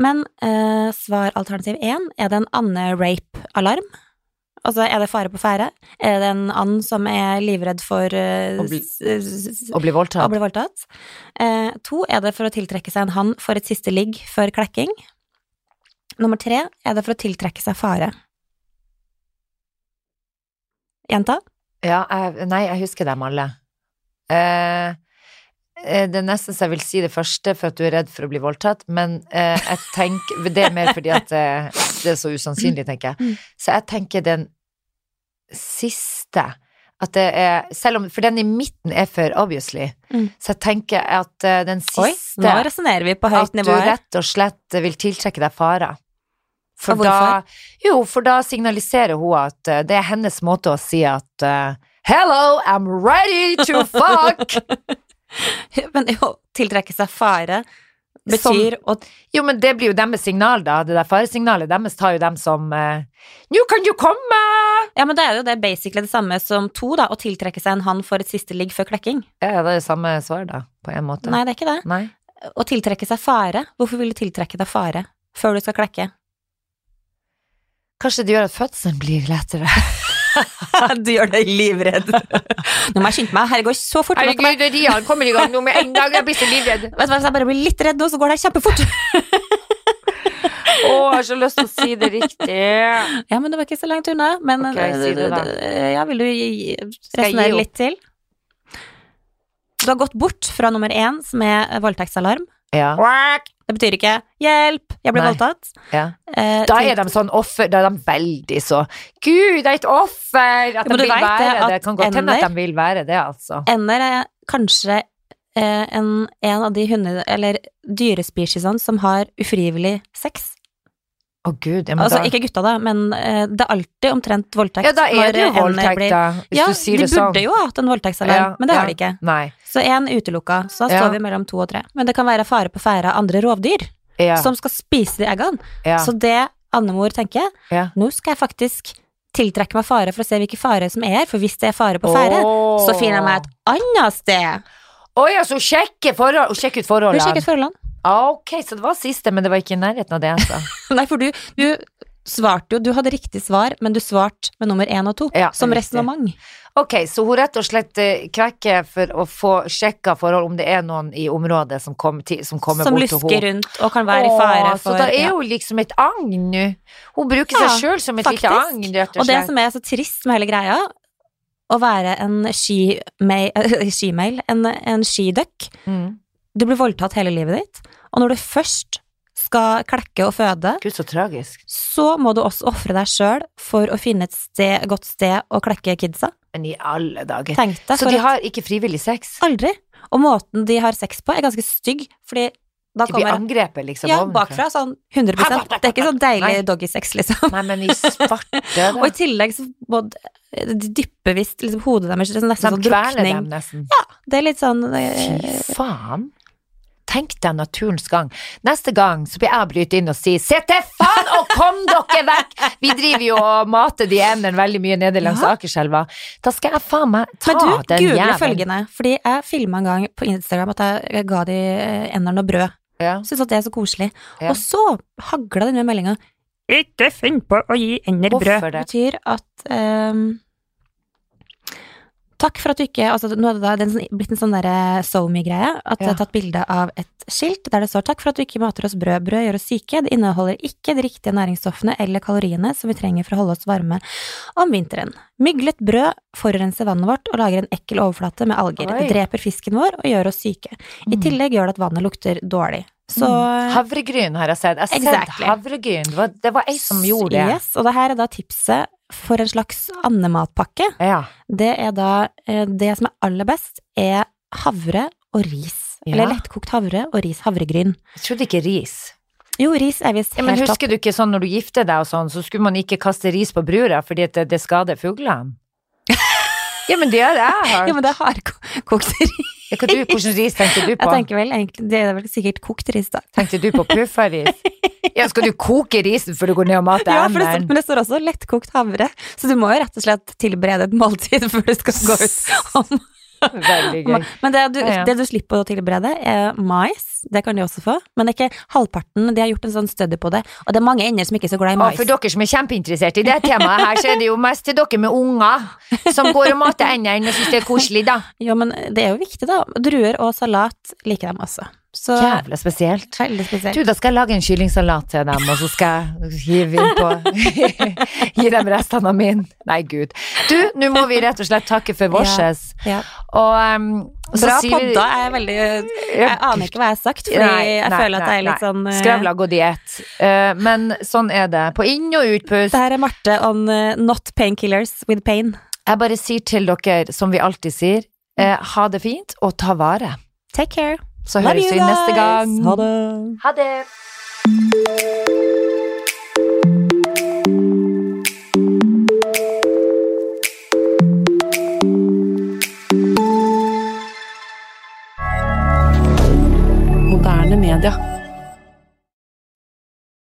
Men eh, svaralternativ én, er det en ande-rape-alarm? Altså, er det fare på ferde? Er det en and som er livredd for uh, Å bli- Å bli å voldtatt. bli voldtatt. Uh, to er det for å tiltrekke seg en hann for et siste ligg før klekking. Nummer tre er det for å tiltrekke seg fare. Jenta? Ja, jeg, nei, jeg husker dem alle. Uh, det er nesten så jeg vil si det første for at du er redd for å bli voldtatt, men eh, jeg tenker Det er mer fordi at det, det er så usannsynlig, tenker jeg. Så jeg tenker den siste at det er Selv om For den i midten er for obviously, Mm. så jeg tenker at eh, den Oi, siste nå resonnerer vi på høyt At du nivå rett og slett vil tiltrekke deg farer. For da Jo, for da signaliserer hun at eh, det er hennes måte å si at uh, Hello, I'm ready to fuck! Men å tiltrekke seg fare betyr å jo, men det blir jo deres signal, da. Det der faresignalet deres tar jo dem som eh, Nå kan du komme! Ja, men det er jo det basically det samme som to, da. Å tiltrekke seg en hann for et siste ligg før klekking. Ja, det er det samme svar, da, på en måte. Nei, det er ikke det. Nei. Å tiltrekke seg fare. Hvorfor vil du tiltrekke deg fare før du skal klekke? Kanskje det gjør at fødselen blir lettere. du gjør deg livredd. Nå må jeg skynde meg. Herregud, så fort. Herregud, Rian kommer i gang nå med en gang. Jeg blir så livredd. Vet du hva, Hvis jeg bare blir litt redd nå, så går det kjempefort. Å, jeg har så lyst til å si det riktig. Ja, men det var ikke så langt unna. Men okay, si det da. ja, vil du resonnere litt til? Du har gått bort fra nummer én, som er voldtektsalarm, Ja. Det betyr ikke 'hjelp, jeg ble Nei. voldtatt'. ja. Eh, Da er de sånn offer, da er de veldig så Gud, det er et offer! At de vil være det det. Kan godt hende at de vil være det, altså. Ender er kanskje eh, en, en av de hunde- eller dyrespesiesene som har ufrivillig sex. Å gud, ja, Altså da ikke gutta, da, men uh, det er alltid omtrent voldtekt. Ja, da er det jo voldtekt, blir- da, hvis Ja, du sier de det sånn. burde jo ha hatt en voldtektsalarm, Ja, men det har de ikke. Nei. Så én utelukka, så da står vi mellom to og tre. Men det kan være fare på ferde av andre rovdyr som skal spise de eggene. Så det andemor tenker, nå skal jeg faktisk tiltrekke meg fare for å se hvilke fare som er her, for hvis det er fare på ferde, så finner jeg meg et annet sted. Å ja, så sjekke, forhold, sjekker ut Hun sjekker ut forholdene. Ah, Ok, så det var siste, men det var ikke i nærheten av det, altså. Nei, for du, du svarte jo, du hadde riktig svar, men du svarte med nummer én og to, Ja, som resonnement. Ok, så hun rett og slett eh, kvekker for å få sjekka forhold om det er noen i området som, kom til, som kommer Som bort til lusker rundt og kan være i fare for Så da er ja. liksom et agn nå. Hun bruker Ja, seg sjøl som et lite faktisk. agn, rett og Og det som er så trist med hele greia, å være en skimail en, en skidøkk Mm. Du blir voldtatt hele livet ditt, og når du først skal klekke og føde, Gud, så tragisk. så må du også ofre deg sjøl for å finne et sted, godt sted å klekke kidsa. Men i alle dager. Tenk deg Så de har ikke frivillig sex? Aldri. Og måten de har sex på, er ganske stygg, fordi da De blir angrepet, liksom? Ja, bakfra, sånn 100% Det er ikke sånn deilig doggysex, liksom. Nei, men i svarte Og i tillegg så må de dypper visst liksom hodet deres nesten er De nesten sånn kveler drukning. dem nesten. Det er litt sånn eh, Fy faen. Tenk deg naturens gang. Neste gang så blir jeg brytet inn og si se til faen og kom dere vekk! Vi driver jo og mater de endene veldig mye nede langs Ja. Akerselva. Da skal jeg faen meg ta Men du, den google jævelen. følgende, fordi jeg filma en gang på Instagram at jeg, ga de eh, endene noe brød. Ja. Syns at det er så koselig. Ja. Og så hagla den med meldinga Ikke finn på å gi ender brød. det? Det betyr at ehm, Takk for at du ikke altså, Nå er det sånn- blitt en sånn SoMe-greie. At jeg Ja. har tatt bilde av et skilt der det står 'Takk for at du ikke mater oss brød. Brød gjør oss syke. Det inneholder ikke de riktige næringsstoffene eller kaloriene som vi trenger for å holde oss varme om vinteren. Myglet brød forurenser vannet vårt og lager en ekkel overflate med alger. Oi. Det dreper fisken vår og gjør oss syke. I Mm. tillegg gjør det at vannet lukter dårlig. Så Mm. Havregryn har jeg sett. Jeg har sett havregryn. Det var, det var ei som gjorde det. Yes, og det her er da tipset for en slags andematpakke. Ja. Det er da eh, Det som er aller best, er havre og ris. Ja. Eller lettkokt havre og ris. Havregryn. Jeg trodde ikke ris. Jo, ris er visst helt Ja, men topp. husker du ikke sånn når du gifter deg og sånn, så skulle man ikke kaste ris på brura fordi at det, det skader fuglene? Ja, men det har jeg hørt. Ja, men det er hardkokt ris. Du, hvordan ris tenkte du på? Jeg tenker vel egentlig Det er vel sikkert kokt ris, da. Tenkte du på puffaris? Ja, skal du koke risen før du går ned og mater Ja, det, men det står også lettkokt havre, så du må jo rett og slett tilberede et måltid før du skal gå ut. om Veldig gøy. Men det du, det du slipper å tilberede, er mais. Det kan de også få. Men det er ikke halvparten. De har gjort en sånn study på det, og det er mange ender som ikke er så glad i Og mais. for dere som er kjempeinteressert i det temaet her, så er det jo mest til dere med unger som går og mater endene og syns det er koselig, da. Ja, men det er jo viktig, da. Druer og salat liker dem også. Så Jævla spesielt. veldig spesielt. Du, da skal jeg lage en kyllingsalat til dem, og så skal jeg hive innpå Gi dem restene av min. Nei, gud. Du, nå må vi rett og slett takke for vårses. Ja. Og um, så Bra podda. Jeg er veldig Jeg aner ikke hva jeg har sagt, fordi Nei, jeg nei, føler at jeg er nei, litt sånn uh, Skravla god i ett. Eh, men sånn er det. På inn- og utpust. Det her er Marte on uh, not painkillers with pain. Jeg bare sier til dere, som vi alltid sier, uh, ha det fint, og ta vare. Take care. Så Love høres vi neste gang. Ha det. Ha det. moderne media.